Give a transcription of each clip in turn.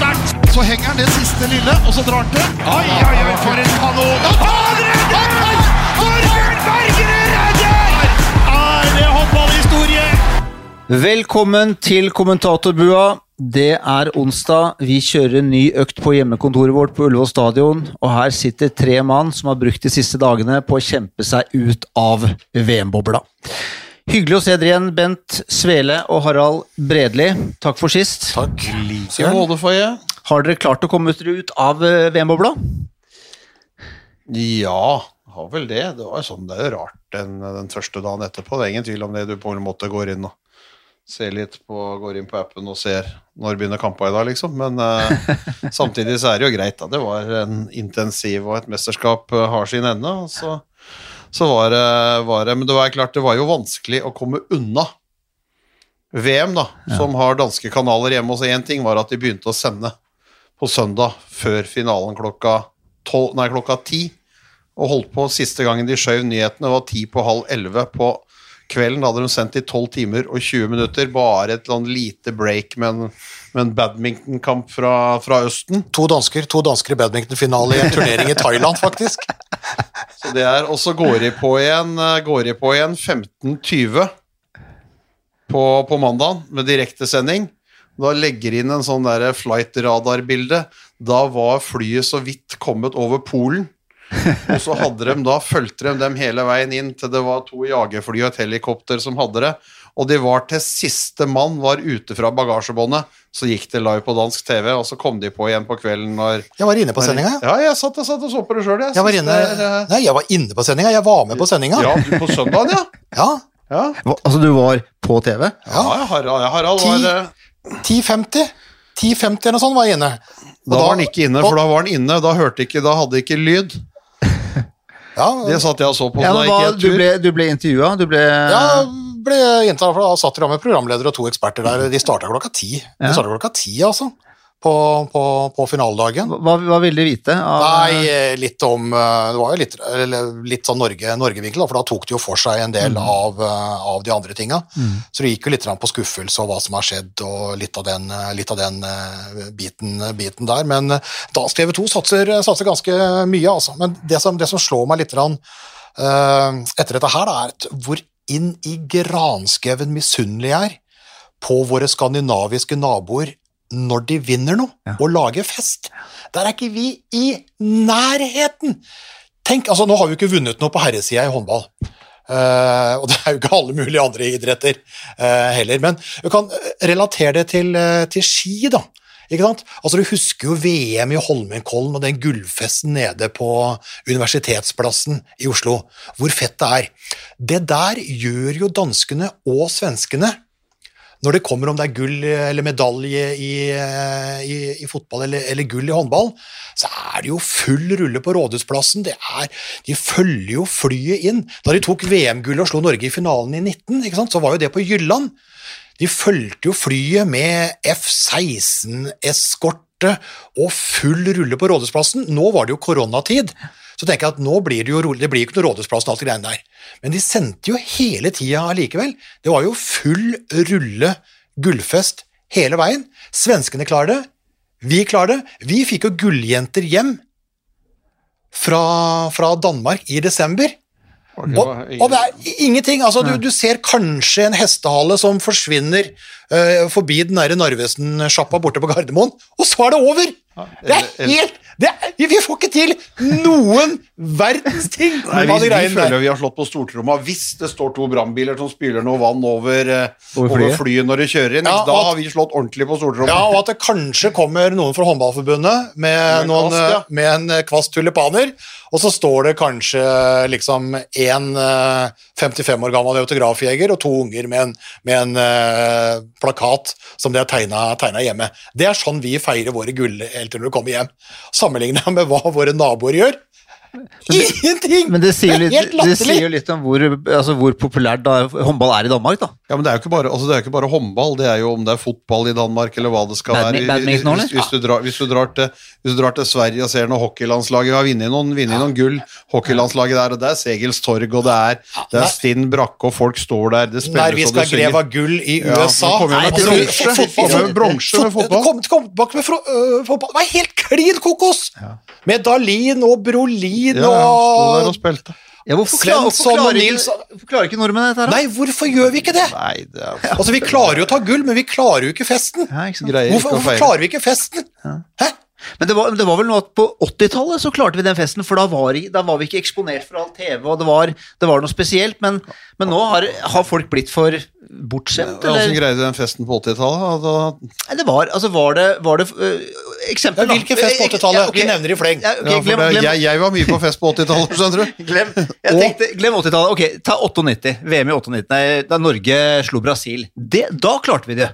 sterkt. Så henger han det siste lille, og så drar han til. Oi, oi, oi, for en kanon! Han redder! Torbjørn Bergerud redder! Er det håndballhistorie? Velkommen til kommentatorbua. Det er onsdag. Vi kjører en ny økt på hjemmekontoret vårt på Ullevål stadion. Og her sitter tre mann som har brukt de siste dagene på å kjempe seg ut av VM-bobla. Hyggelig å se dere igjen, Bent Svele og Harald Bredli. Takk for sist. Takk. Like. for. Har dere klart å komme dere ut av eh, VM-bobla? Ja, har vel det. Det var sånn, det er jo rart den, den første dagen etterpå. Det er ingen tvil om det. Du på en måte går inn og ser litt på, går inn på appen og ser når begynner kampa i dag, liksom. Men eh, samtidig så er det jo greit, da. Det var en intensiv, og et mesterskap eh, har sin ende. Og så, så var, det, var det Men det var klart, det var jo vanskelig å komme unna VM, da, som har danske kanaler hjemme. Og så én ting var at de begynte å sende på søndag før finalen klokka, tolv, nei, klokka ti. Og holdt på siste gangen de skjøv nyhetene, var ti på halv elleve på kvelden. Da hadde de sendt i 12 timer og 20 minutter. Bare et eller annet lite break med en, med en badmintonkamp fra, fra Østen. To dansker to dansker i badmintonfinale i en turnering i Thailand, faktisk. Så det er, Og så går de på igjen, går de på igjen 15.20 på, på mandag med direktesending. Da legger inn en sånn der flight radar-bilde. Da var flyet så vidt kommet over Polen. Og så hadde de da, fulgte de dem hele veien inn til det var to jagerfly og et helikopter som hadde det. Og de var til siste mann var ute fra bagasjebåndet. Så gikk det live på dansk TV, og så kom de på igjen på kvelden når Jeg var inne på sendinga. Ja, jeg satt, jeg satt og så på det sjøl, jeg. Jeg var inne, det eh, nei, jeg var inne på sendinga. Jeg var med på sendinga. Ja, du, på søndagen, ja. Ja. Ja, Hva- Altså, du var på TV? ja Harald, Harald Ti- var eh, 10.50. 10.50 eller noe sånt var jeg inne. Da, Da var han ikke inne, for da var han inne. Da hørte ikke, da hadde ikke lyd. ja, Det satt jeg og så på. Ja, så da men gikk jeg tur. du, ble, du ble intervjua? Du ble ja, ble inntatt, for da satt de med programleder og to eksperter der. De starta klokka ti. De starta klokka ti, altså. På, på, på finaledagen. hva, hva ville de vite? Av, Nei, eh, litt om eh, Det var jo litt, litt sånn Norge- Norge-vinkel, for da tok de jo for seg en del av, eh, av de andre tinga. Så det gikk jo litt på skuffelse og hva som har skjedd, og litt av den, litt av den biten, biten der. Men Dansk TV 2 satser, satser ganske mye, altså. Men det som, det som slår meg litt etter dette her, da, er hvor inn i granskauen misunnelige er på våre skandinaviske naboer når de vinner noe og lager fest. Der er ikke vi i nærheten! Tenk, altså Nå har vi ikke vunnet noe på herresida i håndball. Uh, og det er jo ikke alle mulige andre idretter uh, heller. Men du kan eh, relatere det til, uh, til ski, da. Ikke sant? Altså Du husker jo VM i Holmenkollen og den gullfesten nede på Universitetsplassen i Oslo. Hvor fett det er. Det der gjør jo danskene og svenskene når det kommer om det er gull eller medalje i, i, i fotball eller, eller gull i håndball, så er det jo full rulle på Rådhusplassen. Er, de følger jo flyet inn. Da de tok VM-gullet og slo Norge i finalen i 19, ikke sant, så var jo det på Jylland. De fulgte jo flyet med F-16-eskorte og full rulle på Rådhusplassen. Nå var det jo koronatid, så tenker jeg at nå blir det jo rolig. Det blir ikke noe Rådhusplassen og alt det greiene der. Men de sendte jo hele tida allikevel. Det var jo full rulle gullfest hele veien. Svenskene klarer det, vi klarer det. Vi fikk jo gulljenter hjem fra, fra Danmark i desember. Og, og det er ingenting. altså Du, du ser kanskje en hestehale som forsvinner uh, forbi den Narvesen-sjappa borte på Gardermoen, og så er det over! Det er helt det Vi får ikke til noen verdens ting! Nei, vi, vi føler der. vi har slått på stortromma hvis det står to brannbiler som spyler noe vann over, over, flyet. over, flyet. når de kjører inn. Ja, da at- har vi slått ordentlig på stortromma. Ja, og at det kanskje kommer noen fra Håndballforbundet med, Med en noen, kvast, ja. eh, med en eh, kvast tulipaner, og så står det kanskje liksom en eh, 55 år gammel autografjeger og to unger med en, med en uh, plakat som de har tegna hjemme. Det er sånn vi feirer våre gullhelter når du kommer hjem. Sammenligna med hva våre naboer gjør. Ingenting! Men det sier, er litt, det, det sier jo litt om hvor, altså hvor populært håndball er i Danmark, da. Ja, men det er jo ikke bare, altså det er jo ikke bare håndball, det er jo om det er fotball i Danmark eller hva det skal Badmi- være. Hvis, Hvis, hvis, du drar, hvis, du drar til, hvis du drar til Sverige og ser noe hockeylandslaget har vunnet noen, ja. noen gull, hockeylandslaget der, og det er Segels Torg, og det er, det er Stinn Brakke, og folk står der, det Nei, spilles og skal vi skal greve gull i USA. Ja, kom igjen med bronse. med fotball. Kom, kom tilbake med fotball. Det var helt klin kokos! Med Dalin og Brolin Ja, han sto der og spilte. Ja, hvorfor, klar, hvorfor, Svensson og klarer ikke, hvorfor klarer ikke nordmenn dette her? da? Nei, hvorfor gjør vi ikke det? Nei, det er Altså, Vi klarer jo å ta gull, men vi klarer jo ikke festen. Ja, ikke sant? greier Hvorfor, ikke å hvorfor feire. klarer vi ikke festen? Hæ? Men det var, det var vel noe at på 80-tallet så klarte vi den festen, for da var, da var vi ikke eksponert for all TV, og det var, det var noe spesielt. Men, men nå har, har folk blitt for bortskjemt, Hvordan eller? greide den festen på 80-tallet? Da- Nei, det var, altså var det, var det øh, Eksempel, Ja, hvilken fest på 80-tallet? Ja, okay. Vi nevner i fleng. Ja, okay, glem, glem, jeg, jeg var mye på fest på 80-tallet, skjønner du. Glem, jeg glem 80-tallet. Ok, ta 98. VM i 98, nei, da Norge slo Brasil. Det, da klarte vi det.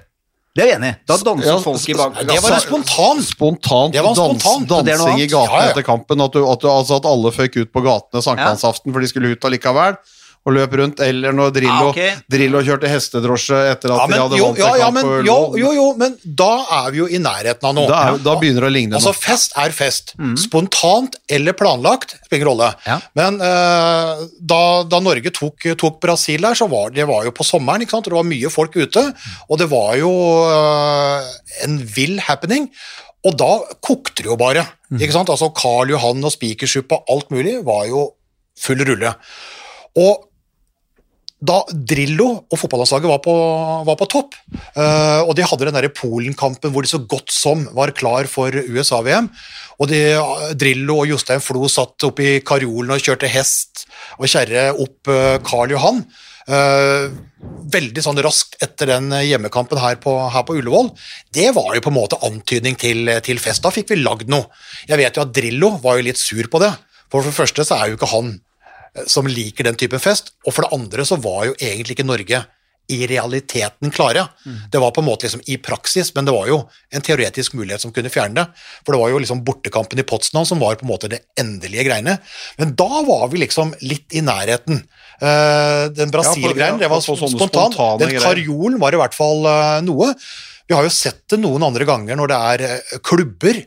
Det er vi enig i. Da danset Ja, folk i bakgrunnen. Det var en spontan. Spontant, Det var dans, spontant. Det er dansing i gatene Ja, ja. etter kampen. At, du, at, du, altså at alle føk ut på gatene sankthansaften for de skulle ut allikevel. Og løp rundt. Eller når Drillo, Ah, okay. Drillo kjørte hestedrosje etter at Ja, de hadde jo, vant ja, ja, men, jo, jo, jo, men da er vi jo i nærheten av noe. Da, er, da begynner det å ligne Altså, noe. fest er fest. Spontant eller planlagt, spiller ingen rolle. Ja. Men eh, da, da Norge tok, tok Brasil der, så var det var jo på sommeren, ikke sant? det var mye folk ute. Og det var jo eh, en vill happening. Og da kokte det jo bare. ikke sant? Altså Karl Johan og Spikersuppa alt mulig var jo full rulle. Og da Drillo og fotballandslaget var var på topp, eh, og de hadde den Polen-kampen hvor de så godt som var klar for USA-VM, og de, Drillo og Jostein Flo satt oppe i karjolen og kjørte hest og kjerre opp eh, Karl Johan, eh, veldig sånn raskt etter den hjemmekampen her på, her på Ullevål, det var jo på en måte antydning til, til fest. Da fikk vi lagd noe. Jeg vet jo at Drillo var jo litt sur på det, for det første så er jo ikke han som liker den typen fest, og for det andre så var jo egentlig ikke Norge i realiteten klare. Det var på en måte liksom i praksis, men det var jo en teoretisk mulighet som kunne fjerne det. For det var jo liksom bortekampen i Potsdam som var på en måte det endelige greiene. Men da var vi liksom litt i nærheten. Eh, den Brasil-greien, det var spontane Den karjolen var i hvert fall eh, noe. Vi har jo sett det noen andre ganger når det er eh, klubber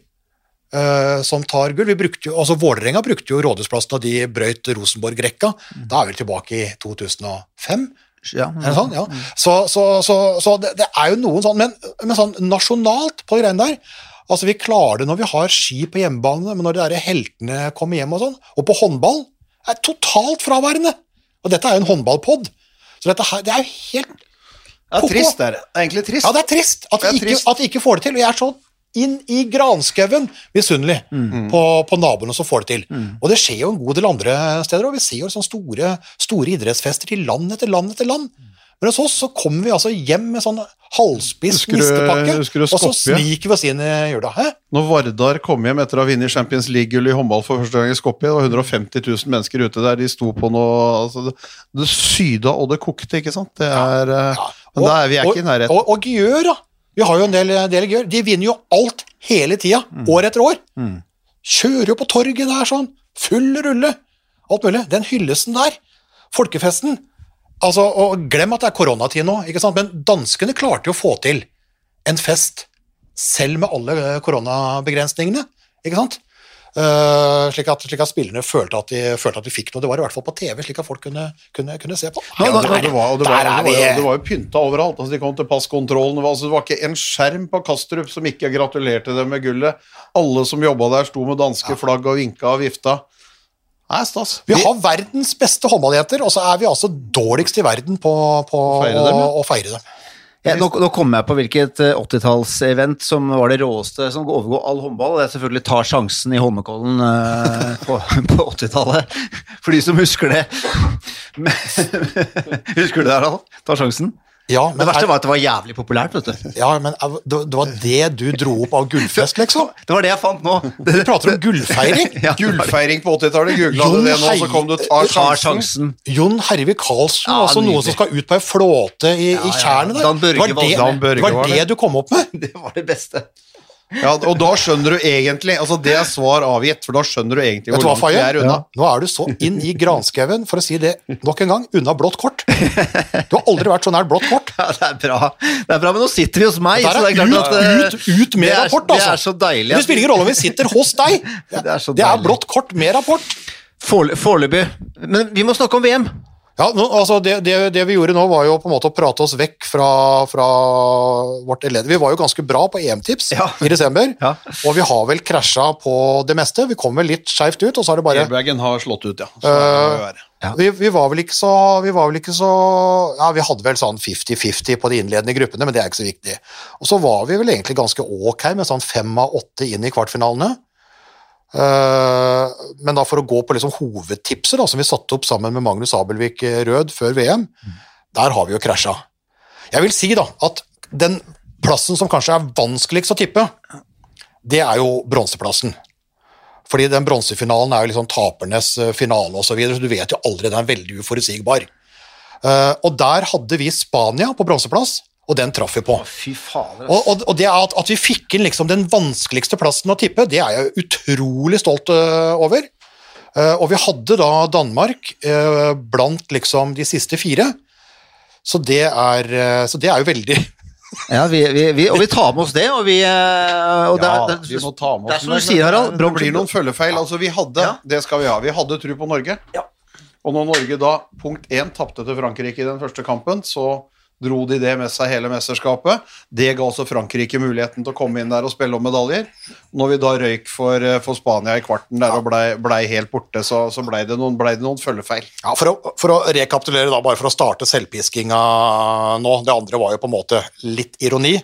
eh, som tar gull. Vi brukte jo, altså Vålerenga brukte jo Rådhusplassen da de brøyt Rosenborg-rekka. Da er vi tilbake i 2005. Ja, det sånn? Ja. Så, så, så, så det, det er jo noen sånn, men, men sånn nasjonalt på greiene der Altså Vi klarer det når vi har ski på hjemmebane, men når de der heltene kommer hjem og sånn, og på håndball, er totalt fraværende. Og dette er jo en håndballpod. Så dette her, det er jo helt Det er trist, det er egentlig trist. Ja, det er trist at, vi, ikke, ikke får det til. Og jeg er så inn i granskauen misunnelig på, på naboene som får det til. Og det skjer jo en god del andre steder, og vi ser jo sånne store, store idrettsfester til land etter land etter land. Men hos oss så kommer vi altså hjem med sånn halvspiss nistepakke, og så sniker vi oss inn i jula. Hæ? Når Vardar kom hjem etter å ha vunnet Champions League-gull i håndball for første gang i Skopje, det var 150 000 mennesker ute der, de sto på noe altså det, det syda og det kokte, ikke sant? Det er, eh, Men da er vi er ikke i nærheten. Og, og Gjør, da. Vi har jo en del, del Gjør. De vinner jo alt hele tida, Mm. år etter år. Kjører jo på torget der sånn. Full rulle. Alt mulig. Den hyllesten der, folkefesten altså, og Glem at det er koronatid nå, ikke sant? men danskene klarte jo å få til en fest selv med alle eh, koronabegrensningene. ikke sant? Eh, slik, at, slik at spillerne følte at, de, følte at de fikk noe. Det var i hvert fall på TV, slik at folk kunne, kunne, kunne se på. Ja, Ja, det, det, var, og det, var, det, var, det var jo pynta overalt. Altså, de kom til passkontrollen. Det var, altså, det var ikke en skjerm på Kastrup som ikke gratulerte dem med gullet. Alle som jobba der, sto med danske flagg og vinka og vifta. Nei, stas. Vi har verdens beste håndballjenter, og så er vi altså dårligst i verden på, på Feire dem, ja. å, å feire dem. Ja, nå, nå kommer jeg på hvilket eh, 80-tallsevent som var det råeste som overgår all håndball. Det er selvfølgelig Ta sjansen i Holmenkollen eh, på, på 80-tallet. For de som husker det. Men, husker du det, Harald? Ta sjansen? Ja, Det verste er, var at det var jævlig populært, vet du. ja, men det, var det du dro opp av gullfest, liksom? Det var det jeg fant nå. Du prater om gullfeiring? Ja, var. Gullfeiring på 80-tallet. Googla du det nå, så kom du Ta Ta sjansen. sjansen. Jon Hervik Karlsen, Ja, altså noen som skal ut på ei flåte i, Ja, i tjernet der. Dan Børge det var var- det, Dan Børge det var var det det. du kom opp med? Det var det beste. Ja, og da skjønner du egentlig Altså, det er svar avgitt, for da skjønner du egentlig hvor langt vi er unna. Nå er du så inn i granskauen, for å si det nok en gang, unna blått kort. Du har aldri vært så nær blått kort. Ja, det er bra. Det er bra, Men nå sitter vi hos meg, Der så det er er klart ut, at eh, ut, ut med det er, rapport, Det altså. er så deilig. Det spiller ingen rolle om vi sitter hos deg. Det er så Det er blått kort med rapport. Forel- Foreløpig. Men vi må snakke om VM. Ja, nå, altså det, det, det vi gjorde nå, var jo på en måte å prate oss vekk fra, fra vårt elendige Vi var jo ganske bra på EM-tips Ja. i desember, Ja. og vi har vel krasja på det meste. Vi kom vel litt skeivt ut, og så har det bare Airbagen har slått ut, ja. Så det må jo være. Ja. vi, vi var vel ikke så Vi var vel ikke så Ja, vi hadde vel sånn 50-50 på de innledende gruppene, men det er ikke så viktig. Og så var vi vel egentlig ganske ok med sånn fem av åtte inn i kvartfinalene. Eh, men da for å gå på liksom hovedtipset da, som vi satte opp sammen med Magnus Abelvik eh, Rød før VM, der har vi jo krasja. Jeg vil si da at den plassen som kanskje er vanskeligst å tippe, det er jo bronseplassen. Fordi den bronsefinalen er jo liksom tapernes eh, finale osv., så, videre, så du vet jo aldri, den er veldig uforutsigbar. Og der hadde vi Spania på bronseplass, og den traff vi på. Og, og, og det at, at vi fikk inn liksom den vanskeligste plassen å tippe, det er jeg utrolig stolt øh, over. Eh, og vi hadde da Danmark eh, blant liksom de siste fire. Så det er, så det er jo veldig Ja, vi, vi, vi, og vi tar med oss det, og vi og det Ja, det- vi må ta med Det er oss som du sier, Harald. Det blir noen følgefeil. Altså, vi hadde Ja. Det skal vi ha. Vi hadde tro på Norge. Ja. Og når Norge da punkt én tapte til Frankrike i den første kampen, så dro de det med seg hele mesterskapet. Det ga også Frankrike muligheten til å komme inn der og spille om medaljer. Når vi da røyk for, eh, for Spania i kvarten der og blei ble helt borte, så, så blei det, ble det noen følgefeil. Ja, for, å, for å rekapitulere, da, bare for å starte selvpiskinga nå, det andre var jo på en måte litt ironi,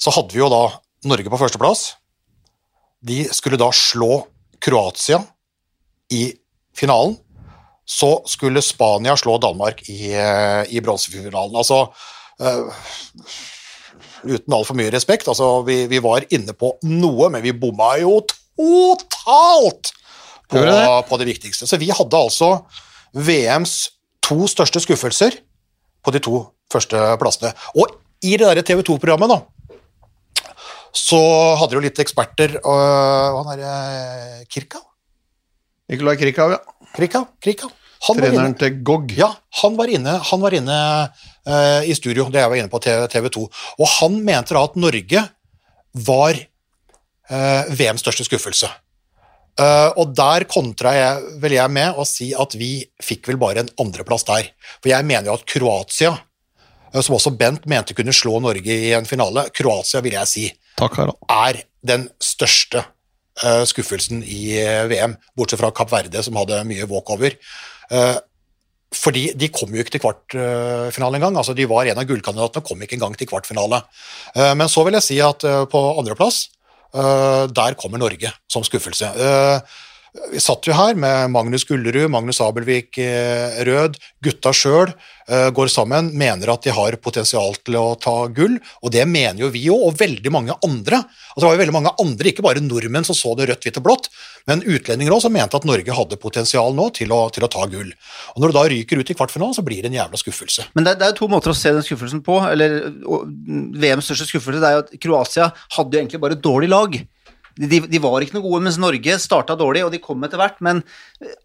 så hadde vi jo da Norge på førsteplass. De skulle da slå Kroatia i finalen. Så skulle Spania slå Danmark i, eh, i bronsefinalen. Altså Uten altfor mye respekt, altså vi, vi var inne på noe, men vi bomma jo totalt på, det? på det viktigste. Så vi hadde altså VMs to største skuffelser på de to første plassene. Og i det derre TV 2-programmet, da, så hadde de jo litt eksperter og er det Kirka? Nicolai Krikau, ja. Krika? Krika? Han Treneren inne, til GOG. ja, han var inne, han var inne uh, i studio, det jeg var inne på TV 2, og han mente da at Norge var uh, VMs største skuffelse. Uh, og der kontra jeg, vel jeg med å si at vi fikk vel bare en andreplass der. For jeg mener jo at Kroatia, eh, som også Bent mente kunne slå Norge i en finale, Kroatia vil jeg si Takk, er den største eh, skuffelsen i eh, VM, bortsett fra Kapp Verde, som hadde mye walkover. Eh, fordi de kom jo ikke til kvartfinale engang. Altså, de var en av gullkandidatene, kom ikke engang til kvartfinale. Eh, men så vil jeg si at eh, på andreplass, der kommer Norge som skuffelse. Eh, vi satt jo her med Magnus Gullerud, Magnus Abelvik eh, Rød, gutta sjøl går sammen, mener at de har potensial til å ta gull, og det mener jo vi òg, og veldig mange andre. Altså, det var jo veldig mange andre, ikke bare nordmenn som så det rødt, hvitt og blått, men utlendinger òg som mente at Norge hadde potensial nå til å, til å ta gull. Og Når du da ryker ut i kvartfinalen, så blir det en jævla skuffelse. Men det, det er jo to måter å se den skuffelsen på. eller VMs største skuffelse det er jo at Kroatia hadde jo egentlig bare dårlig lag. De, de var ikke noe gode, mens Norge starta dårlig, og de kom etter hvert. Men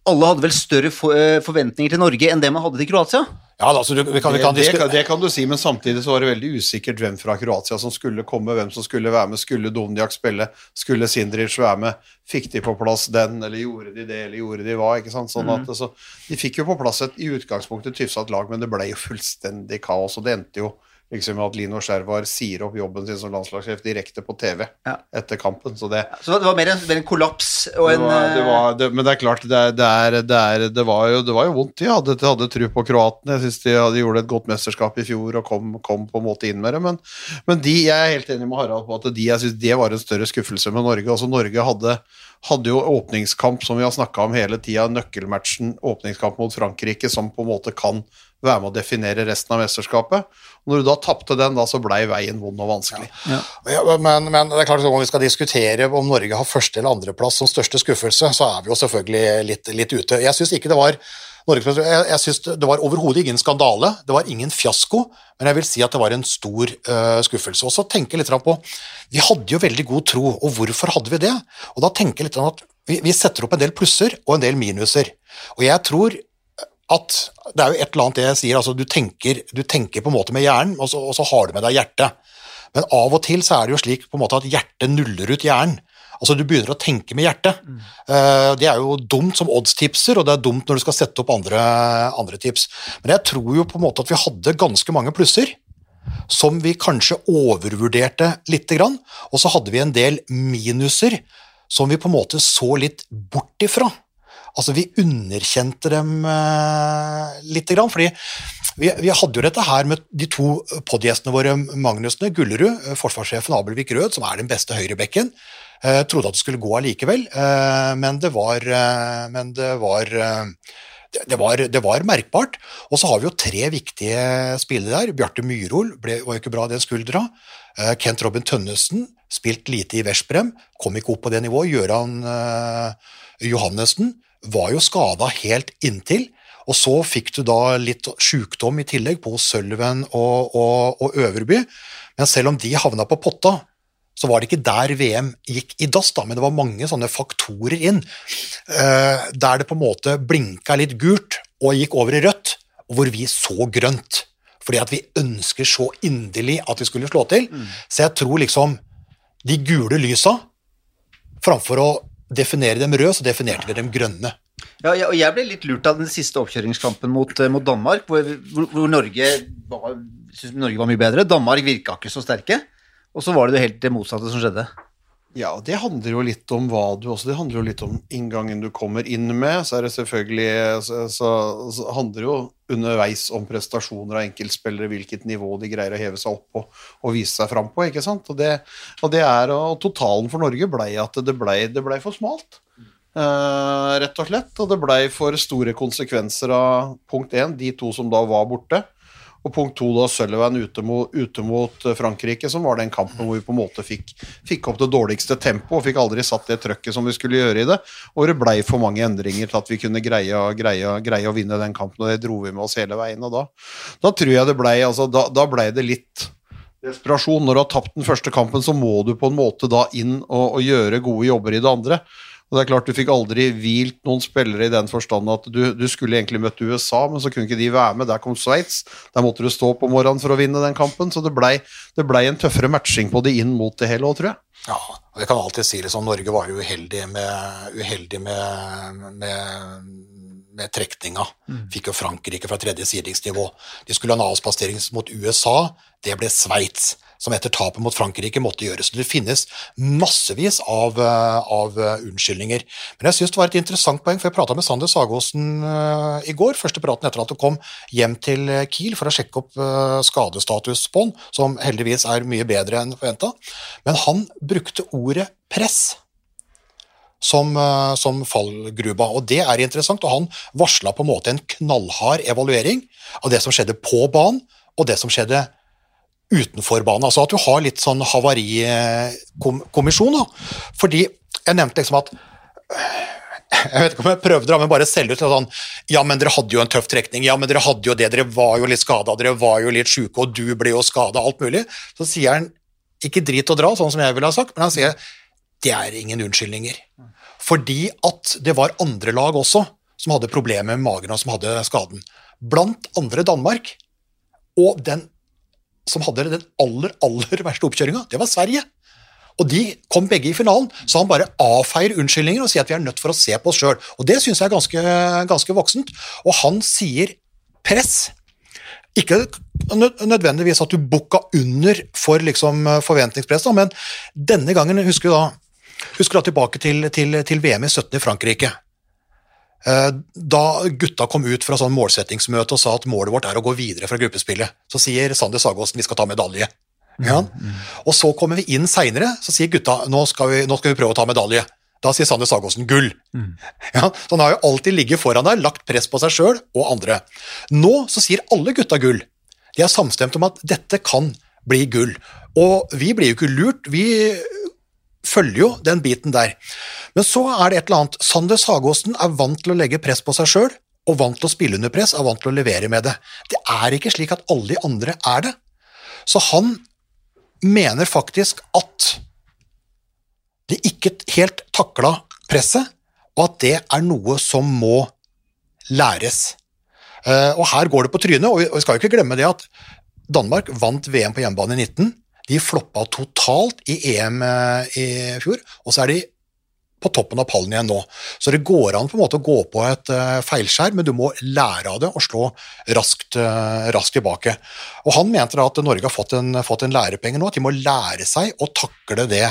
alle hadde vel større for, eh, forventninger til Norge enn det man hadde til Kroatia? Ja, altså, du, vi kan, vi kan det, det, kan, det kan du si, men samtidig så var det veldig usikkert hvem fra Kroatia som skulle komme, hvem som skulle være med. Skulle Dovnjak spille? Skulle Sindric være med? Fikk de på plass den, eller gjorde de det, eller gjorde de hva? ikke sant? Sånn at, så, de fikk jo på plass et i utgangspunktet tyvsatt lag, men det ble jo fullstendig kaos. Og det endte jo liksom at Lino Skjervar sier opp jobben sin som landslagssjef direkte på TV Ja. etter kampen. Så det, Så det var mer en, mer en kollaps og det en var, det eh, var, det, men det er klart, det, er, det, er, var, jo, det var jo vondt. De hadde, de hadde tru på kroatene. Jeg syns de hadde gjorde et godt mesterskap i fjor og kom, kom på en måte inn med det. Men, men de, jeg er helt enig med Harald på at de, jeg synes det var en større skuffelse med Norge. Altså Norge hadde, hadde jo åpningskamp, som vi har snakka om hele tida, nøkkelmatchen, åpningskamp mot Frankrike, som på en måte kan være med å definere resten av mesterskapet. Og når du da tapte den, da, så blei veien vond og vanskelig. Ja, men, men, det er klart at om vi skal diskutere om Norge har første- eller andreplass som største skuffelse, så er vi jo selvfølgelig litt, litt ute. Jeg syns ikke det var Norge, jeg, jeg synes Det var overhodet ingen skandale, det var ingen fiasko, men jeg vil si at det var en stor uh, skuffelse. Og så tenker jeg litt på Vi hadde jo veldig god tro, og hvorfor hadde vi det? Og da tenker jeg litt at vi, vi setter opp en del plusser og en del minuser. Og jeg tror at det er jo et eller annet jeg sier, altså du tenker, du tenker på en måte med hjernen, og så, og så, har du med deg hjertet. Men av og til så er det jo slik på en måte at hjertet nuller ut hjernen. Altså Du begynner å tenke med hjertet. Mm. Det er jo dumt som oddstipser, og det er dumt når du skal sette opp andre, andre tips. Men jeg tror jo på en måte at vi hadde ganske mange plusser som vi kanskje overvurderte lite grann, og så hadde vi en del minuser som vi på en måte så litt bort ifra. Altså, vi underkjente dem eh, lite grann, fordi vi, vi, hadde jo dette her med de to podgjestene våre, Magnusene, Gullerud, eh, forsvarssjefen Abelvik Rød, som er den beste høyrebekken. Eh, trodde at det skulle gå allikevel, eh, men det var, eh, men det var eh, det var, det var, merkbart. Og så har vi jo tre viktige spillere der. Bjarte Myrhol ble, var jo ikke bra, den skuldra. Eh, Kent Robin Tønnesen, spilt lite i Veszprem, kom ikke opp på det nivået. Gøran Johannessen var jo skada helt inntil. Og så fikk du da litt sjukdom i tillegg på Sølven og, og, og, Øverby. Men selv om de havna på potta, så var det ikke der VM gikk i dass, da, men det var mange sånne faktorer inn. Uh, der det på en måte blinka litt gult og gikk over i rødt, og hvor vi så grønt. Fordi at vi ønsker så inderlig at vi skulle slå til. Mm. Så jeg tror liksom de gule lysa, framfor å definere dem røde, så definerte vi dem grønne. Ja, og jeg ble litt lurt av den siste oppkjøringskampen mot, eh, mot Danmark, hvor, hvor, hvor Norge, var, Norge var mye bedre. Danmark virka ikke så sterke. Og så var det jo helt det motsatte som skjedde. Ja, det handler jo litt om hva du også Det handler jo litt om inngangen du kommer inn med. Så er det selvfølgelig Så, så, så handler jo underveis om prestasjoner av enkeltspillere, hvilket nivå de greier å heve seg opp på og vise seg fram på, ikke sant. Og, det, og, det er, og totalen for Norge blei at det blei ble for smalt. Uh, rett og slett. Og det blei for store konsekvenser av punkt én, de to som da var borte. Og punkt to da Sullivan ute ute mot, eh, Frankrike, som var den kampen hvor vi på en måte fikk, fikk opp det dårligste tempoet og fikk aldri satt det trøkket som vi skulle gjøre i det. Og det blei for mange endringer til at vi kunne greie, greie, greie, å vinne den kampen, og det dro vi med oss hele veien. Og da, da tror jeg det blei altså, da, da ble det litt desperasjon. Når du har tapt den første kampen, så må du på en måte da inn og, og gjøre gode jobber i det andre. Og det er klart Du fikk aldri hvilt noen spillere i den forstand at du, du, skulle egentlig møtt USA, men så kunne ikke de være med. Der kom Sveits. Der måtte du stå på morgenen for å vinne den kampen. Så det blei ble en tøffere matching på det inn mot det hele òg, tror jeg. Ja, og jeg kan alltid si sånn, Norge var jo uheldig med, uheldig med, med med trekninga. Mm. Fikk jo Frankrike fra tredje sidingsnivå. De skulle ha en avspasering mot USA, det ble Sveits som etter tapet mot Frankrike måtte gjøres. Det finnes massevis av, eh, av eh, unnskyldninger. Men jeg syns det var et interessant poeng, for jeg prata med Sander Sagåsen eh, i går, første praten etter at du kom hjem til Kiel for å sjekke opp skadestatus på han, som heldigvis er mye bedre enn forventa. Men han brukte ordet press. Som, som, fallgruba. Og det er interessant, og han varsla på en måte en knallhard evaluering av det som skjedde på banen, og det som skjedde utenfor banen. Altså at du har litt sånn havarikommisjon. Fordi jeg nevnte liksom at jeg vet ikke om jeg prøvde, men bare selge ut sånn Ja, men dere hadde jo en tøff trekning. Ja, men dere hadde jo det. Dere var jo litt skada. Dere var jo litt sjuke, og du ble jo skada. Alt mulig. Så sier han ikke drit og dra, sånn som jeg ville ha sagt, men han sier det er ingen unnskyldninger. Fordi at det var andre lag også som hadde problemer med magen og som hadde skaden. Blant andre Danmark. Og den som hadde den aller, aller verste oppkjøringa, det var Sverige. Og de kom begge i finalen, så han bare avfeier unnskyldninger og sier at vi er nødt for å se på oss sjøl. Og det syns jeg er ganske, ganske voksent. Og han sier press. Ikke nødvendigvis at du bukka under for liksom forventningspress, men denne gangen husker du da, husker da tilbake til, til, til VM i 17 i Frankrike. Eh, da gutta kom ut fra sånn målsettingsmøte og sa at målet vårt er å gå videre fra gruppespillet, så sier Sander Sagåsen vi skal ta medalje. Ja? Mm, mm. Og så kommer vi inn seinere, så sier gutta nå skal, vi, nå skal vi prøve å ta medalje. Da sier Sander Sagåsen gull. Ja, så han har jo alltid ligget foran der, lagt press på seg sjøl og andre. Nå så sier alle gutta gull. De er samstemt om at dette kan bli gull. Og vi blir jo ikke lurt, vi følger jo den biten der. Men så er det et eller annet. Sander Sagåsen er vant til å legge press på seg sjøl, og vant til å spille under press, er vant til å levere med det. Det er ikke slik at alle de andre er det. Så han mener faktisk at de ikke helt takla presset, og at det er noe som må læres. Eh, Og her går det på trynet, og vi skal jo ikke glemme det at Danmark vant VM på hjemmebane i 19. De floppa totalt i EM eh, i fjor, og så er de på toppen av pallen igjen nå. Så det går an på en måte å gå på et eh, feilskjær, men du må lære av det og slå raskt, eh, raskt tilbake. Og Han mente da at Norge har fått en, fått en lærepenge nå, at de må lære seg å takle det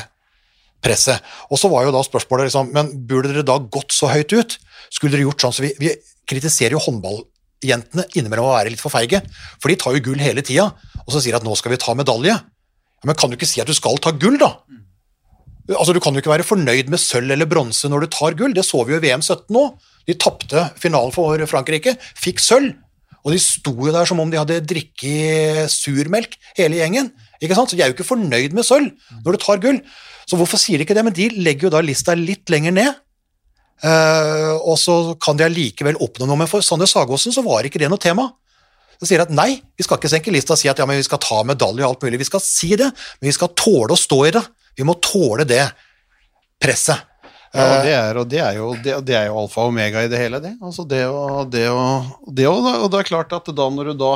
presset. Og så var jo da spørsmålet liksom, men burde dere da gått så høyt ut? Skulle dere gjort sånn så vi, vi kritiserer jo håndballjentene innimellom å være litt for feige, for de tar jo gull hele tida, og så sier de at nå skal vi ta medalje. Ja, men kan du ikke si at du skal ta gull, da? Altså, Du kan jo ikke være fornøyd med sølv eller bronse når du tar gull, det så vi jo i VM 17 nå. De tapte finalen for Frankrike, fikk sølv, og de sto jo der som om de hadde drikket surmelk, hele gjengen. Ikke sant? Så de er jo ikke fornøyd med sølv når du tar gull. Så hvorfor sier de ikke det? Men de legger jo da lista litt lenger ned. Eh, og så kan de allikevel oppnå noe, men for Sander Sagåsen så var ikke det noe tema. Så sier de at nei, vi skal ikke senke lista og si at ja, men vi skal ta medalje og alt mulig. Vi skal si det, men vi skal tåle å stå i det. Vi må tåle det presset. Ja, og det er, og det er, jo, det, det er jo alfa og omega i det hele, det. Altså det og, det og, det og, Og det er klart at da når du da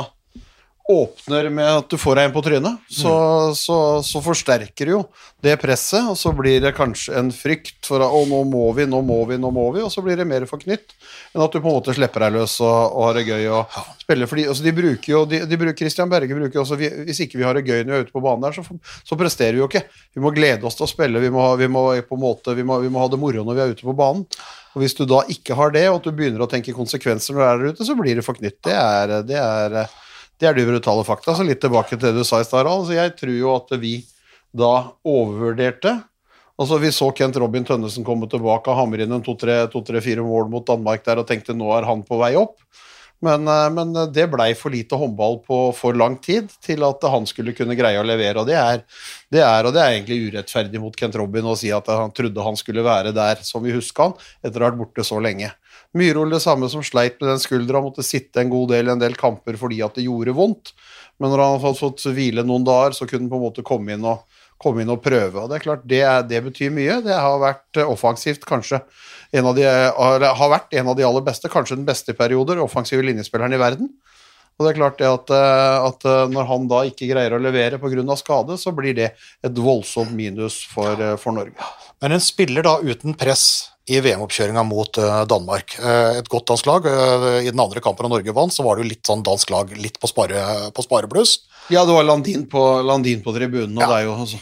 åpner med at du får deg en på trynet, så, så, så forsterker jo det presset, og så blir det kanskje en frykt for at å, nå må vi, nå må vi, nå må vi, og så blir det mer forknytt enn at du på en måte slipper deg løs og, og har det gøy og spiller. Fordi, altså de bruker jo, de, de bruker, Christian Berge bruker jo også vi, Hvis ikke vi har det gøy når vi er ute på banen der, så, så presterer vi jo ikke. Vi må glede oss til å spille, vi må, vi må, på en måte, vi må, vi må ha det moro når vi er ute på banen. Og Hvis du da ikke har det, og at du begynner å tenke konsekvenser når du er der ute, så blir det forknytt. Det er, det er, det er de brutale fakta. Så litt tilbake til det du sa i stad, Harald. Jeg tror jo at vi da overvurderte Altså Vi så Kent Robin Tønnesen komme tilbake og hamre inn en to-tre-fire mål mot Danmark der og tenkte nå er han på vei opp. Men, eh, men det blei for lite håndball på for lang tid til at han skulle kunne greie å levere. og Det er, det er, og det er egentlig urettferdig mot Kent Robin å si at han trodde han skulle være der som vi huska han, etter å ha vært borte så lenge. Myhrol det samme som sleit med den skuldra, måtte sitte en god del i en del kamper fordi at det gjorde vondt. Men når han hadde fått hvile noen dager, så kunne han på en måte komme inn og, komme inn og prøve. Og Det er klart, det, det betyr mye. Det har vært eh, offensivt kanskje en av de, har vært en av de aller beste, kanskje den beste i perioder, offensive linjespilleren i verden. Og det er klart det at, eh, at eh, når han da ikke greier å levere pga. skade, så blir det et voldsomt minus for, for Norge. Men en spiller da uten press i VM-oppkjøringa mot eh, Danmark. Eh, et godt dansk lag. Eh, I den andre kampen da Norge vant, så var det jo litt sånn dansk lag litt på, spare, på sparebluss. Ja, det var Landin på, Landin på tribunen, og Ja. det er jo altså,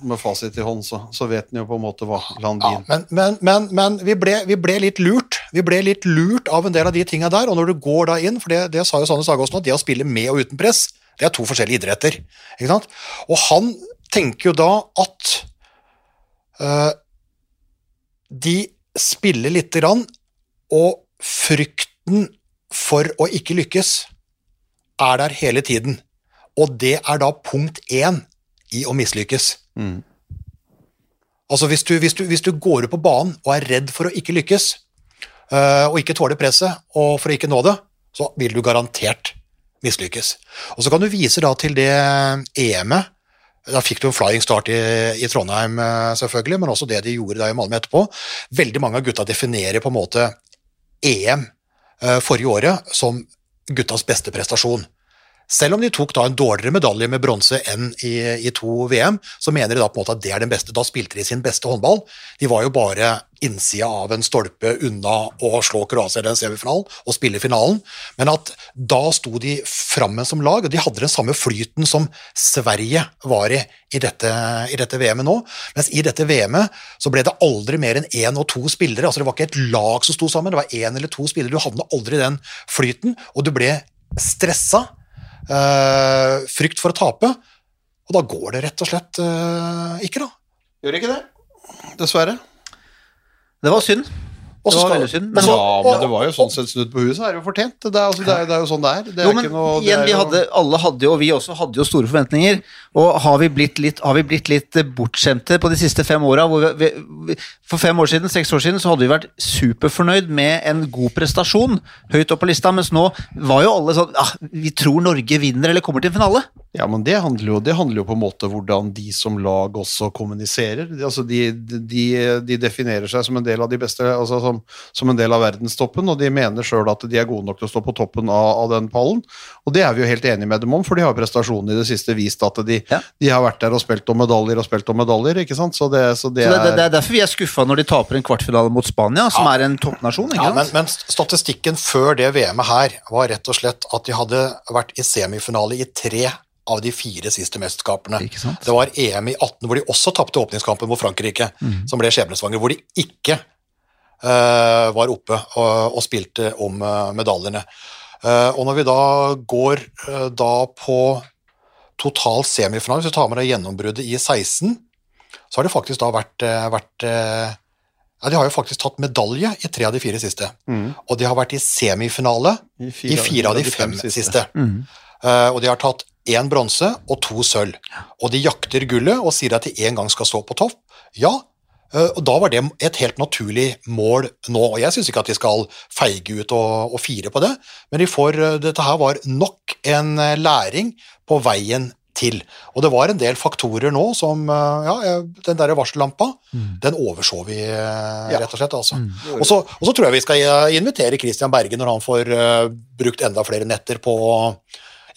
med fasit i hånd, så, så vet en jo på en måte hva Ja, Landin men men, men, men vi, ble, vi ble litt lurt. Vi ble litt lurt av en del av de tinga der. Og når du går da inn, for det, det sa jo Sanne Sagåsen, at det å spille med og uten press, det er to forskjellige idretter. Og han tenker jo da at de spiller lite grann, og frykten for å ikke lykkes er der hele tiden. Og det er da punkt én i å mislykkes. Altså hvis du, hvis, du, hvis du går ut på banen og er redd for å ikke lykkes, øh, og ikke tåle presset, og for å ikke nå det, så vil du garantert mislykkes. Og så kan du vise da til det EM-et. Da fikk du en flying start i, i Trondheim, øh, selvfølgelig, men også det de gjorde da i Malmö etterpå. Veldig mange av gutta definerer på en måte EM øh, forrige året som guttas beste prestasjon. Selv om de tok da en dårligere medalje med bronse enn i, i to VM, så mener de da på en måte at det er den beste. Da spilte de sin beste håndball. De var jo bare innsida av en stolpe unna å slå Kroatia i den semifinalen og spille finalen, men at da sto de frammen som lag, og de hadde den samme flyten som Sverige var i i dette, i dette VM-et nå. Mens i dette VM-et så ble det aldri mer enn én og to spillere. altså Det var ikke et lag som sto sammen, det var én eller to spillere. Du havna aldri i den flyten, og du ble stressa. Eh, frykt for å tape. Og da går det rett og slett uh, ikke, da. Gjør ikke det? Dessverre. Det var synd. Og Det var veldig synd. men Ja, men det var jo sånn sett snudd på huset, er det jo fortjent. Det er, altså, det er, det er jo sånn det er. Det er jo, men noe, igjen, vi hadde, alle hadde jo, og vi også hadde jo store forventninger. Og har vi blitt litt, har vi blitt litt bortskjemte på de siste fem åra? For fem år siden, seks år siden så hadde vi vært superfornøyd med en god prestasjon høyt opp på lista, mens nå var jo alle sånn ah, Vi tror Norge vinner eller kommer til en finale. Ja, men det handler, jo, det handler jo på en måte hvordan de som lag også kommuniserer. Altså de, de, de definerer seg som en del av de beste, altså som, som en del av verdenstoppen, og de mener sjøl at de er gode nok til å stå på toppen av, av den pallen. Og det er vi jo helt enige med dem om, for de har prestasjonene i det siste vist at de, Ja. de har vært der og spilt om medaljer og spilt om medaljer, ikke sant. Så det, så det, Så det, det, det er er derfor vi er skuffa når de taper en kvartfinale mot Spania, som er en toppnasjon. ikke Ja, sant? men, men statistikken før det VM-et her var rett og slett at de hadde vært i semifinale i tre av de fire siste mesterskapene. Det var EM i 18 hvor de også tapte åpningskampen mot Frankrike, Mm. som ble skjebnesvanger, hvor de ikke var oppe og, og spilte om eh, medaljene. Eh, og når vi da går eh, da på total semifinale, hvis vi tar med det gjennombruddet i 16, så har det faktisk da vært, eh, vært eh, ja, De har jo faktisk tatt medalje i tre av de fire siste. Mm. Og de har vært i semifinale I i fire av de fem siste. Mm. Uh, og de har tatt én bronse og to sølv. Og de jakter gullet og sier at de en gang skal stå på topp. Ja, eh, og da var det et helt naturlig mål nå. Og jeg syns ikke at de skal feige ut og, og fire på det, men de får, eh, dette her var nok en eh, læring på veien til. Og det var en del faktorer nå som eh, Ja, eh, den derre varsellampa, den overså vi, eh, rett og slett. Altså. Og, så, og så tror jeg vi skal eh, invitere Christian Berge når han får eh, brukt enda flere netter på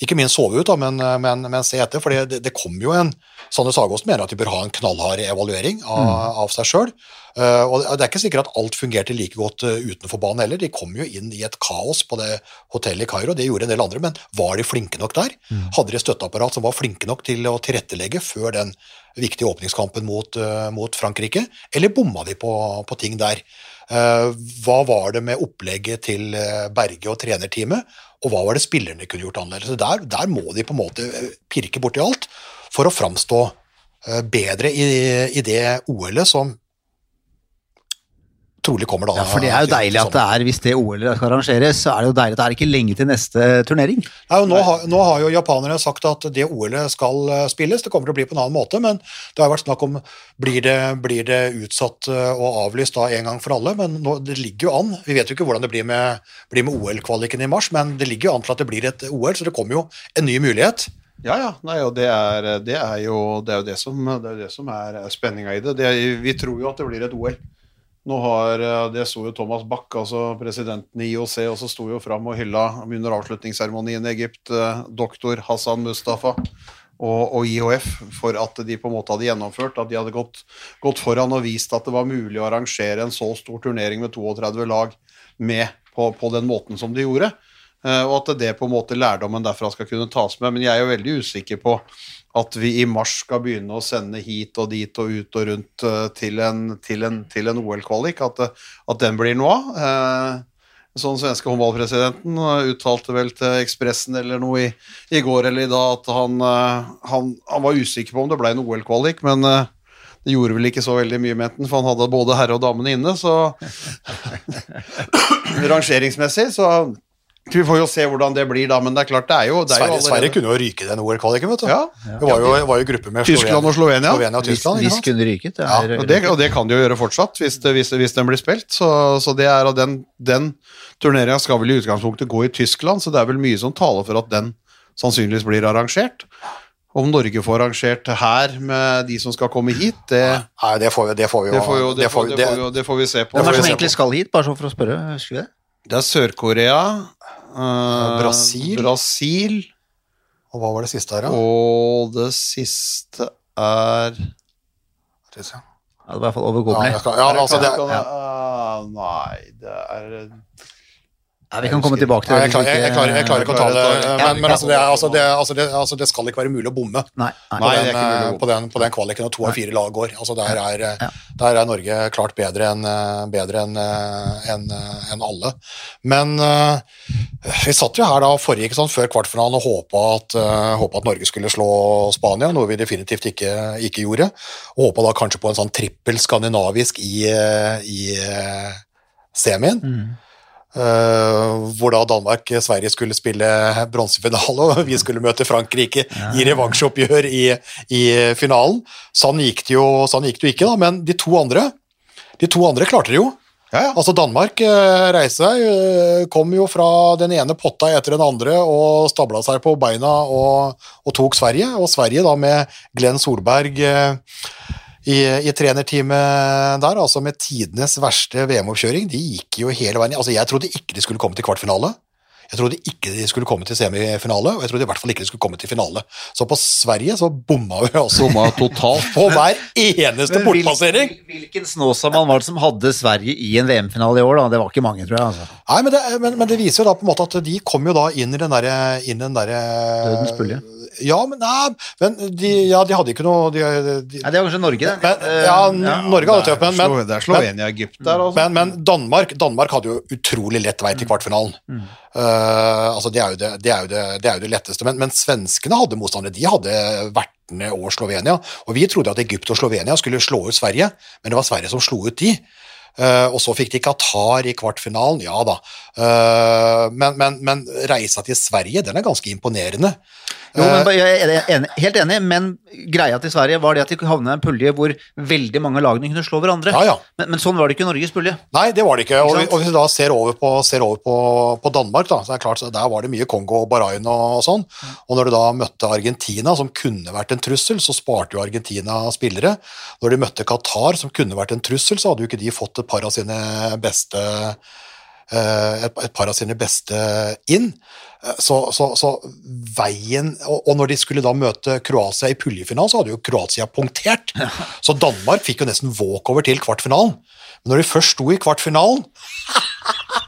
ikke minst sove ut, da, men, eh, men, men se etter. For det, det kom jo en Sanne Sagost mener at de bør ha en knallhard evaluering av, av seg sjøl. og det er ikke sikkert at alt fungerte like godt uh, utenfor banen heller. De kom jo inn i et kaos på det hotellet i Kairo, det gjorde en del andre, men var de flinke nok der? Hadde de støtteapparat som var flinke nok til å tilrettelegge før den viktige åpningskampen mot, uh, mot Frankrike, eller bomma de på, på ting der? Eh, hva var det med opplegget til eh, Berge og trenerteamet, og hva var det spillerne kunne gjort annerledes? Der, der må de på en måte eh, pirke borti alt for å framstå eh, bedre i, i det OL-et som trolig kommer da. Ja, for det er jo deilig at det er, hvis det OL-et skal arrangeres, så er det jo deilig at det er ikke lenge til neste turnering. Nei, nå, har, nå har jo japanerne sagt at det OL-et skal eh, spilles, det kommer til å bli på en annen måte, men det har vært snakk om blir det, blir det utsatt eh, og avlyst da en gang for alle, men nå, det ligger jo an. Vi vet jo ikke hvordan det blir med, med OL-kvaliken i mars, men det ligger jo an til at det blir et OL, så det kommer jo en ny mulighet. Ja, ja. Nei, og det er, det er jo det, er det, som, det, er det som er spenninga i det. det vi tror jo at det blir et OL. Nå har, Det så jo Thomas Bach, altså presidenten i IOC, og så sto jo fram og hylla under avslutningsseremonien i Egypt eh, doktor Hassan Mustafa og, og IHF for at de på en måte hadde gjennomført, at de hadde gått, gått foran og vist at det var mulig å arrangere en så stor turnering med 32 lag med på, på den måten som de gjorde. Eh, og at det på en måte lærdommen derfra skal kunne tas med. Men jeg er jo veldig usikker på at vi i mars skal begynne å sende hit og dit og ut og rundt eh, til en, en, en OL-kvalik. At, at den blir noe av. Eh, Sånn svenske håndballpresidenten eh, uttalte vel til Ekspressen eller noe i, i går eller i dag at han, eh, han, han var usikker på om det ble en OL-kvalik, men eh, det gjorde vel ikke så veldig mye med den, for han hadde både herre og damene inne, så Rangeringsmessig, så vi får jo se hvordan det blir, da, men det er klart, det er jo, det er jo Sverige, Sverige kunne jo ryke den OL-kvaliken, vet du. Ja. Det var jo, var jo gruppe med Tyskland og Slovenia. Slovenia og Tyskland, hvis hvis kunne ryket. Det Ja, er, Og det, og det kan de jo gjøre fortsatt, hvis, det, hvis, hvis den blir spilt. Så, så det er, og den, den turneringa skal vel i utgangspunktet gå i Tyskland, så det er vel mye som taler for at den sannsynligvis blir arrangert. Om Norge får arrangert her med de som skal komme hit, det, Nei, det får vi, det får vi jo det, får, jo, det, det får får, vi- det, får, det vi se på. Hvem er det som egentlig skal hit, bare sånn for å spørre? Husker vi det? Det er Sør-Korea, eh, Brasil. Brasil, Og hva var det siste her, da? og det siste er. Ja, det var i hvert fall Ja, overkommelig. jeg ja, altså det, Kan- ah, Nei, det er Ja, vi kan komme tilbake til det. jeg, klarer, jeg, jeg, klarer, jeg klarer ikke å ta det, men, men altså, det, er- altså, det, altså, det, altså, det skal ikke være mulig å bomme Nei, nei. Nei, det den, eh, på, den, på den kvaliken når to av fire lag går. Altså, der, er, eh, der er Norge klart bedre enn en, en, enn alle. Men eh, vi satt jo her da forrige, ikke sant, før kvartfinalen og håpa at, håpet at Norge skulle slå Spania, noe vi definitivt ikke, ikke gjorde. Og håpa da kanskje på en sånn trippel skandinavisk i, i semien. Eh, hvor da Danmark-Sverige skulle spille bronsefinale, og vi skulle møte Frankrike i revansjeoppgjør i, i finalen. Sånn gikk, det jo, sånn gikk det jo ikke, da, men de to andre de to andre klarte det jo. Ja, ja. Altså Danmark eh, reiste seg, eh, kom jo fra den ene potta etter den andre og stabla seg på beina og, og tok Sverige. Og Sverige da med Glenn Solberg eh, i, i trenerteamet der, altså med tidenes verste VM-oppkjøring, de gikk jo hele veien. Altså Jeg trodde ikke de skulle komme til kvartfinale. Jeg trodde ikke de skulle komme til semifinale, og jeg trodde i hvert fall ikke de skulle komme til finale. Så på Sverige så bomma vi altså Bomma totalt. på hver eneste bortplassering. Hvilken Snåsamann var det som hadde Sverige i en VM-finale i år? da? Det var ikke mange, tror jeg. altså. Nei, men det, men, men det viser jo da på en måte at de kom jo da inn i den derre inn i den derre Dødens pulje. Ja, men, nei, men de, ja, de hadde ikke noe de, de, Nei, Det var kanskje Norge, det. men, ja, Ja, Norge hadde tøft, men, men, det er Slovenia-Egypt der, Også. men, men Danmark, Danmark hadde jo utrolig lett vei til kvartfinalen. Eh, altså det, er jo det, det, er jo det, det er jo det letteste. Men, men svenskene hadde motstandere. De hadde vertene og Slovenia. Og vi trodde at Egypt og Slovenia skulle slå ut Sverige, men det var Sverige som slo ut de. Uh, og så fikk de Qatar i kvartfinalen, ja da. Uh, men, men, men reisa til Sverige, den er ganske imponerende. Jo, men jeg er enig, helt enig, men greia til Sverige var det at de havna i en pulje hvor veldig mange lagene kunne slå hverandre. Ja, ja. Men, men sånn var det ikke i Norges pulje. Nei, det var det ikke. Ikke og, og hvis vi da ser over på, ser over på, på Danmark, da, så er det klart, så der var det mye Kongo og Bahrain og, sånn. Og når du da møtte Argentina, som kunne vært en trussel, så sparte jo Argentina spillere. Når de møtte Qatar, som kunne vært en trussel, så hadde jo ikke de fått et par av sine beste eh, et par av sine beste inn. Eh, Så, så, så veien og, og når de skulle da møte Kroatia i puljefinalen, så hadde jo Kroatia punktert. Så Danmark fikk jo nesten walkover til kvartfinalen. Men når de først sto i kvartfinalen,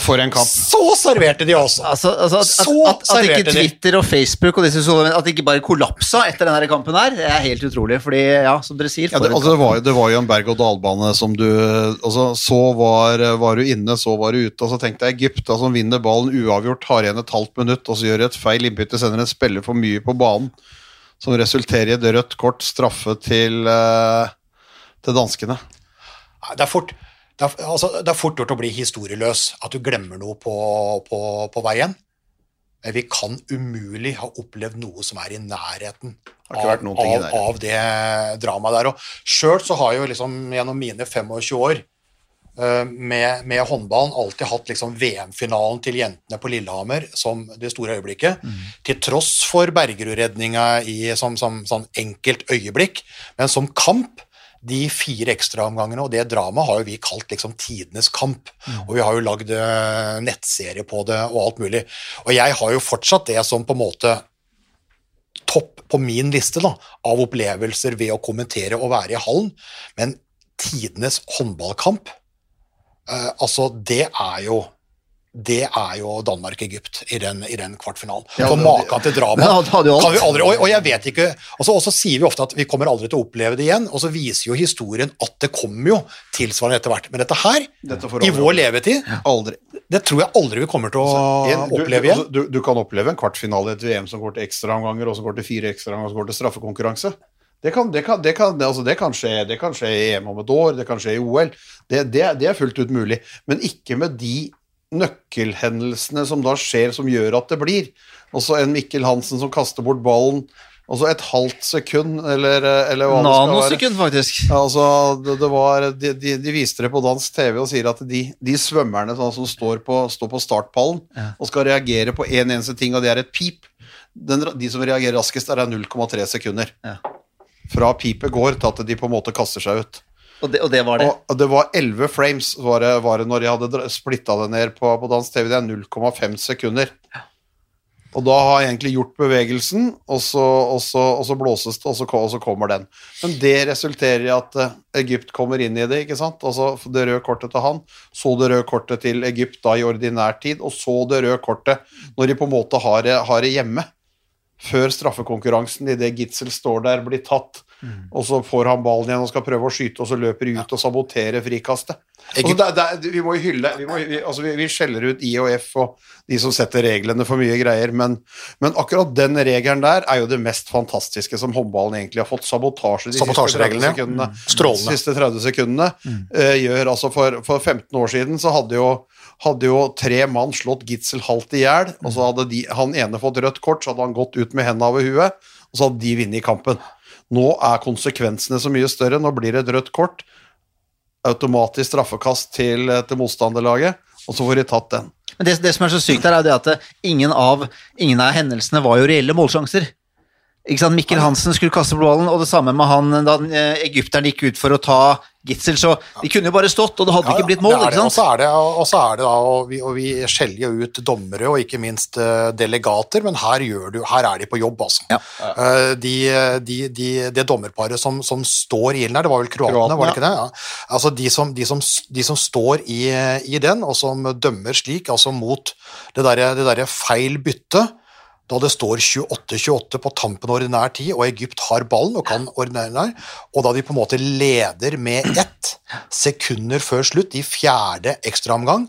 For en kamp. så serverte de også! Altså, altså at, Så at, at, at ikke de. Twitter og Facebook og disse sosiale at det ikke bare kollapsa etter denne kampen her, det er helt utrolig. Fordi, ja, som dere sier Ja, det, altså, det, var det var jo en berg-og-dal-bane som du altså, Så var, var du inne, så var du ute. Og så tenkte jeg Egypta som vinner ballen uavgjort, har igjen et halvt minutt, og så gjør et feil innbytte, sender en spiller for mye på banen, som resulterer i et rødt kort, straffe til, eh, til danskene. Det er fort det er, altså, det er fort gjort å bli historieløs, at du glemmer noe på, på, på veien. Men vi kan umulig ha opplevd noe som er i nærheten av, av, av det dramaet der. Og Sjøl så har jeg jo liksom gjennom mine 25 år eh, med, med håndballen alltid hatt liksom VM-finalen til jentene på Lillehammer som det store øyeblikket. Mm. Til tross for Bergerud-redninga i- som, som sånn enkelt øyeblikk, men som kamp de fire ekstraomgangene og det dramaet har jo vi kalt liksom tidenes kamp. Og vi har jo lagd eh, nettserie på det og alt mulig. Og jeg har jo fortsatt det som på en måte topp på min liste da, av opplevelser ved å kommentere og være i hallen. Men tidenes håndballkamp, eh, altså det er jo det er jo Danmark-Egypt i, den- i den kvartfinalen. Ja, For maken til drama kan vi aldri og, og jeg vet ikke altså, Og så sier vi ofte at vi kommer aldri til å oppleve det igjen, og så viser jo historien at det kommer jo tilsvarende etter hvert. Men dette her, Dette i vår levetid, Aldri. det tror jeg aldri vi kommer til å En- du, oppleve igjen. altså, du, du kan oppleve en kvartfinale i et VM som går til ekstraomganger, og som går til fire ekstraomganger, og som går til straffekonkurranse. Det kan, det, kan, det, kan, det, altså det, kan skje, det kan skje i EM om et år, det kan skje i OL. Det, det, det er fullt ut mulig. Men ikke med de nøkkelhendelsene som da skjer, som gjør at det blir. Også en Mikkel Hansen som kaster bort ballen. Altså et halvt sekund, eller, eller hva. Nanosekund, faktisk. Ja, altså, det, det var, de, de, de viste det på dansk TV og sier at de, de svømmerne sånn, som står på, står på startpallen og skal reagere på én en eneste ting, og det er et pip Den, De som reagerer raskest, er 0,3 sekunder. Ja. Fra pipet går til at de på en måte kaster seg ut. Og det, og det var det. Og det var 11 frames var det, var det når jeg hadde splitta det ned på, på dansk TV. Det er 0,5 sekunder. Og da har jeg egentlig gjort bevegelsen, og så, og så, og så blåses det, og så, og så kommer den. Men det resulterer i at eh, Egypt kommer inn i det, ikke sant? Altså det røde kortet til han, så det røde kortet til Egypt da i ordinær tid, og så det røde kortet når de på en måte har det, har det hjemme. Før straffekonkurransen, idet Gitzel står der, blir tatt, og så får han ballen igjen og skal prøve å skyte, og så løper de ut og saboterer frikastet. Altså, det, det, vi må jo hylle vi, må, vi, altså, vi, vi skjeller ut IOF og de som setter reglene for mye greier, men, men akkurat den regelen der er jo det mest fantastiske som håndballen egentlig har fått. Sabotasje de siste 30 Sabotasjereglene, ja. sekundene. Strålende. Siste 30 sekundene eh, gjør altså for, for 15 år siden så hadde jo hadde jo tre mann slått Gitzel halvt i hjel, og så hadde de, han ene fått rødt kort, så hadde han gått ut med hendene over huet, og så hadde de vunnet kampen. Nå er konsekvensene så mye større. Nå blir det et rødt kort, automatisk straffekast til, til motstanderlaget, og så får de tatt den. Men det, det som er så sykt her, er jo det at eh, ingen av, ingen av hendelsene var jo reelle målsjanser. Ikke sant? Mikkel Hansen skulle kaste på ballen, og det samme med han da eh, egypteren gikk ut for å ta Gitzel, så de kunne jo bare stått, og det hadde Ja, ikke blitt mål, det det. ikke Og så sant? er det, og så er det da, og vi, og vi skjeller jo ut dommere og ikke minst uh, delegater, men her, gjør du, her er de på jobb, altså. Ja. Eh, de, de, de, det dommerparet som, som står i ilden her, det var vel kroatene, Kroatene, var det ikke det? Ja. Altså de som, de, som, de som står i, i den, og som dømmer slik, altså mot det derre der feil bytte, da det står 28-28 på tampen av ordinær tid, og Egypt har ballen og kan ordinær, og da de på en måte leder med ett sekunder før slutt i fjerde ekstraomgang,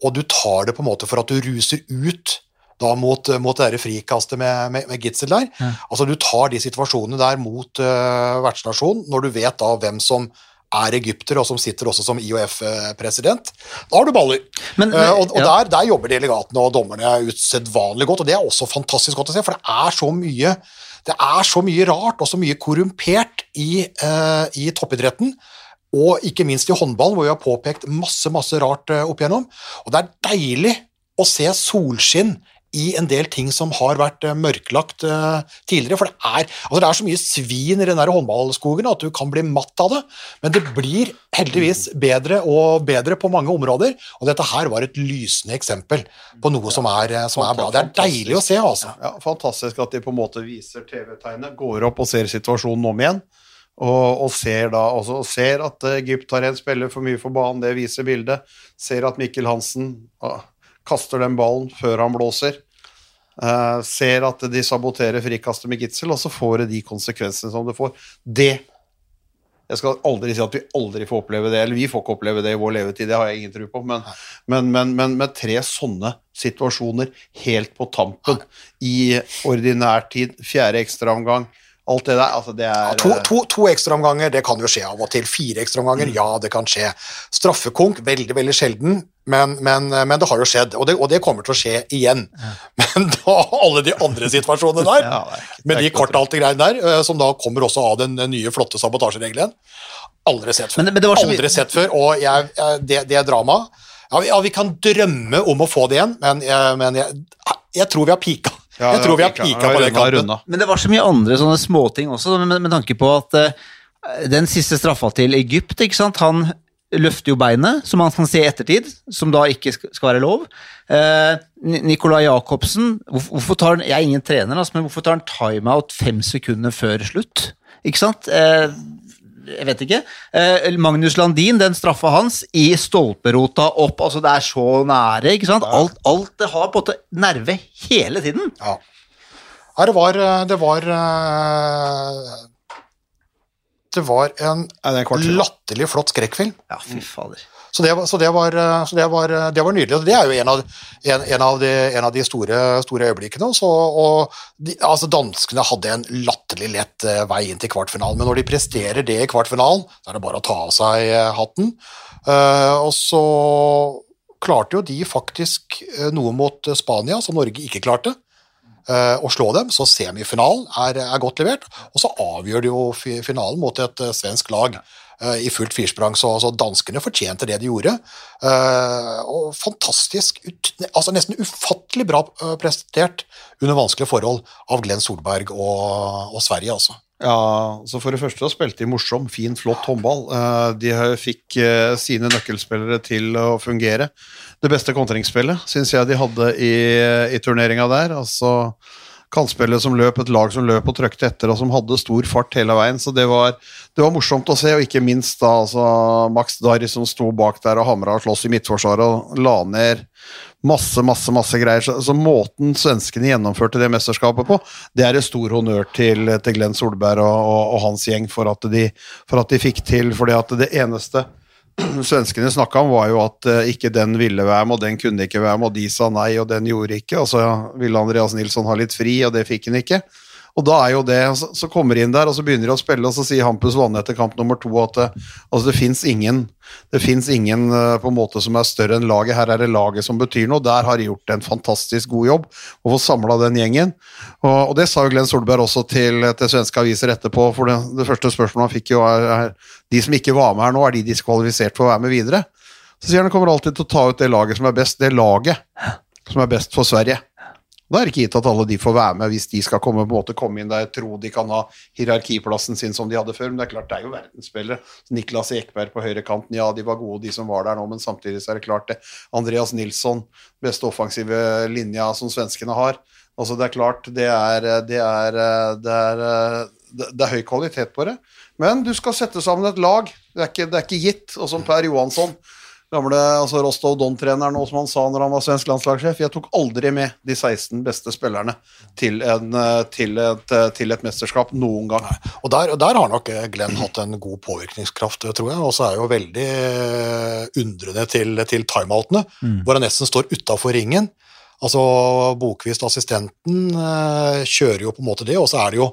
og du tar det på en måte for at du ruser ut da mot, mot det der frikastet med, med, med Gitzel der. Altså du tar de situasjonene der mot uh, vertsnasjonen, når du vet da hvem som er egypter, og som sitter også som IOF-president. Da har du baller. Men- Eh, og og ja. der, der jobber delegatene og dommerne usedvanlig godt, og det er også fantastisk godt å se, for det er så mye det er så mye rart og så mye korrumpert i, uh, i toppidretten, og ikke minst i håndballen, hvor vi har påpekt masse, masse rart uh, opp igjennom. Og det er deilig å se solskinn i en del ting som har vært eh, mørklagt eh, tidligere. For det er, altså det er så mye svin i den der håndballskogen at du kan bli matt av det. Men det blir heldigvis bedre og bedre på mange områder, og dette her var et lysende eksempel på noe som er, eh, som er bra. Det er deilig å se, altså. Ja, fantastisk at de på en måte viser TV-tegnet, går opp og ser situasjonen om igjen. Og, og ser da også, og ser at Egypt har en spiller for mye for banen, det viser bildet. Ser at Mikkel Hansen ah, kaster den ballen før han blåser. Uh, ser at de saboterer frikastet med Gitzel, og så får det de konsekvensene som det får. Det Jeg skal aldri si at vi aldri får oppleve det, eller vi får ikke oppleve det i vår levetid, det har jeg ingen tro på, men, men, men, men med tre sånne situasjoner helt på tampen i ordinær tid, fjerde ekstraomgang, alt det der, altså det er To, to, to ekstraomganger, det kan jo skje av og til. Fire ekstraomganger, ja, det kan skje. Straffekonk, veldig, veldig sjelden, men, men, men det har jo skjedd, og det, og det kommer til å skje igjen. Men da alle de andre situasjonene der, Ja, det er det med er de ikke noe kortalte greiene der, eh, som da kommer også av den nye, flotte sabotasjeregelen, aldri sett før. Men- aldri sett før, og jeg, jeg- det, det dramaet ja, vi- ja, vi kan drømme om å få det igjen, men, men jeg, jeg tror vi har pika. Ja, jeg tror vi har pika. på den kanten. Men det var så mye andre sånne småting også, med, med tanke på at uh, den siste straffa til Egypt, ikke sant, han løfter jo beinet, som man kan se i ettertid, som da ikke skal være lov. Uh, Ni- Nicolai Jacobsen, hvorfor, tar han, jeg er ingen trener, altså, men hvorfor tar han timeout fem sekunder før slutt? Ikke sant? Eh, jeg vet ikke. Eh, Magnus Landin, den straffa hans, i stolperota opp, altså det er så nære, ikke sant? Alt, alt det har på en måte nerve hele tiden. Ja. Her det var Det var eh, Det var en er latterlig flott skrekkfilm. Ja, fy fader. Så det så det var, eh, så det var, det var nydelig. og Det er jo en av, en, en av, de, en av de store, store øyeblikkene. Så, og de, altså Danskene hadde en latterlig lett eh, vei inn til kvartfinalen, men når de presterer det i kvartfinalen, så er det bare å ta av seg eh, hatten. Eh, og så klarte jo de faktisk eh, noe mot Spania som Norge ikke klarte. eh, Å slå dem, så semifinalen er, er godt levert. Og så avgjør de jo finalen mot et eh, svensk lag eh, i fullt firsprang, så, så danskene fortjente det de gjorde. Eh, og fantastisk, ut, altså nesten ufattelig bra eh, prestert under vanskelige forhold av Glenn Solberg og, og Sverige, altså. Ja, så For det første spilte de morsom, fin, flott håndball. Eh, De fikk eh, sine nøkkelspillere til å fungere. Det beste kontringsspillet syns jeg de hadde i, i turneringa der. altså Kantspillere som løp, et lag som løp og trøkte etter, og som hadde stor fart hele veien. Så det var, det var morsomt å se, og ikke minst da altså Max Darry som sto bak der og hamra og sloss i midtforsvaret og la ned masse, masse masse greier. Så, så måten svenskene gjennomførte det mesterskapet på, det er en stor honnør til, til Glenn Solberg og, og, og hans gjeng for at, de, for at de fikk til. fordi at det eneste svenskene snakka om, var jo at uh, ikke den ville være med, og den kunne ikke være med, og de sa nei, og den gjorde ikke. Og så ville Andreas Nilsson ha litt fri, og det fikk han ikke. Og da er jo det, så, så kommer de inn der, og så begynner de å spille, og så sier Hampus Vanne etter kamp nummer to at det, altså det fins ingen, det finnes ingen uh, på en måte som er større enn laget. Her er det laget som betyr noe. Der har de gjort en fantastisk god jobb å få samla den gjengen. Og, og, det sa jo Glenn Solberg også til, til svenske aviser etterpå, for det, det første spørsmålet han fikk jo er, er de som ikke var med her nå, er de diskvalifisert for å være med videre? Så sier han det kommer alltid til å ta ut det laget som er best, det laget som er best for Sverige. Da er det ikke gitt at alle de får være med hvis de skal komme, på en måte komme inn der tro de kan ha hierarkiplassen sin som de hadde før. Men det er klart det er jo verdensspillere. Niklas Ekberg på høyrekanten, ja de var gode de som var der nå, men samtidig så er det klart det. Andreas Nilsson, beste offensive linja som svenskene har. Altså det er klart det er, det er, det er, det er høy kvalitet på det. Men du skal sette sammen et lag. Det er ikke, det er ikke gitt. Og som Per Johansson, gamle altså Rostov Don-treneren nå, som han sa når han var svensk landslagssjef, jeg tok aldri med de 16 beste spillerne til, en, til, et, til et, mesterskap noen gang. Og der, der, har nok Glenn hatt en god påvirkningskraft, tror jeg. Og så er jeg jo veldig undrende til, til timeoutene, mm. hvor han nesten står utafor ringen. Altså Bokvist, assistenten, kjører jo på en måte det, og så er det jo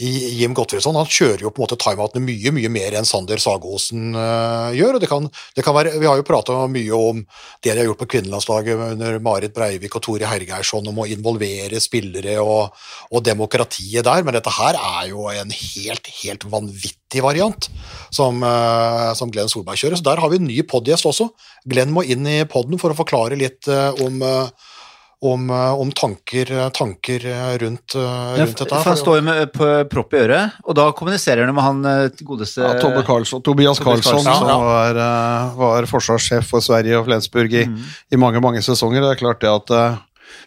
Jim Gottfriedsson, han kjører jo på en måte timeoutene mye mye mer enn Sander Sagosen uh, gjør. og det kan, det kan være, Vi har jo prata mye om det de har gjort på kvinnelandslaget under Marit Breivik og Tore Hergeirsson, om å involvere spillere og, og, demokratiet der, men dette her er jo en helt, helt vanvittig variant som, uh, som Glenn Solberg kjører. Så der har vi en ny podgjest også. Glenn må inn i poden for å forklare litt uh, om om, eh, om tanker, eh, tanker, eh, rundt, rundt dette. For han står jo med propp i øret, og da kommuniserer han med han godeste ja, Tobbe Karlsson, Tobias Karlsson, som ja. var, var, forsvarssjef for Sverige og Flensburg i, mm. i, mange mange sesonger. Det er klart det at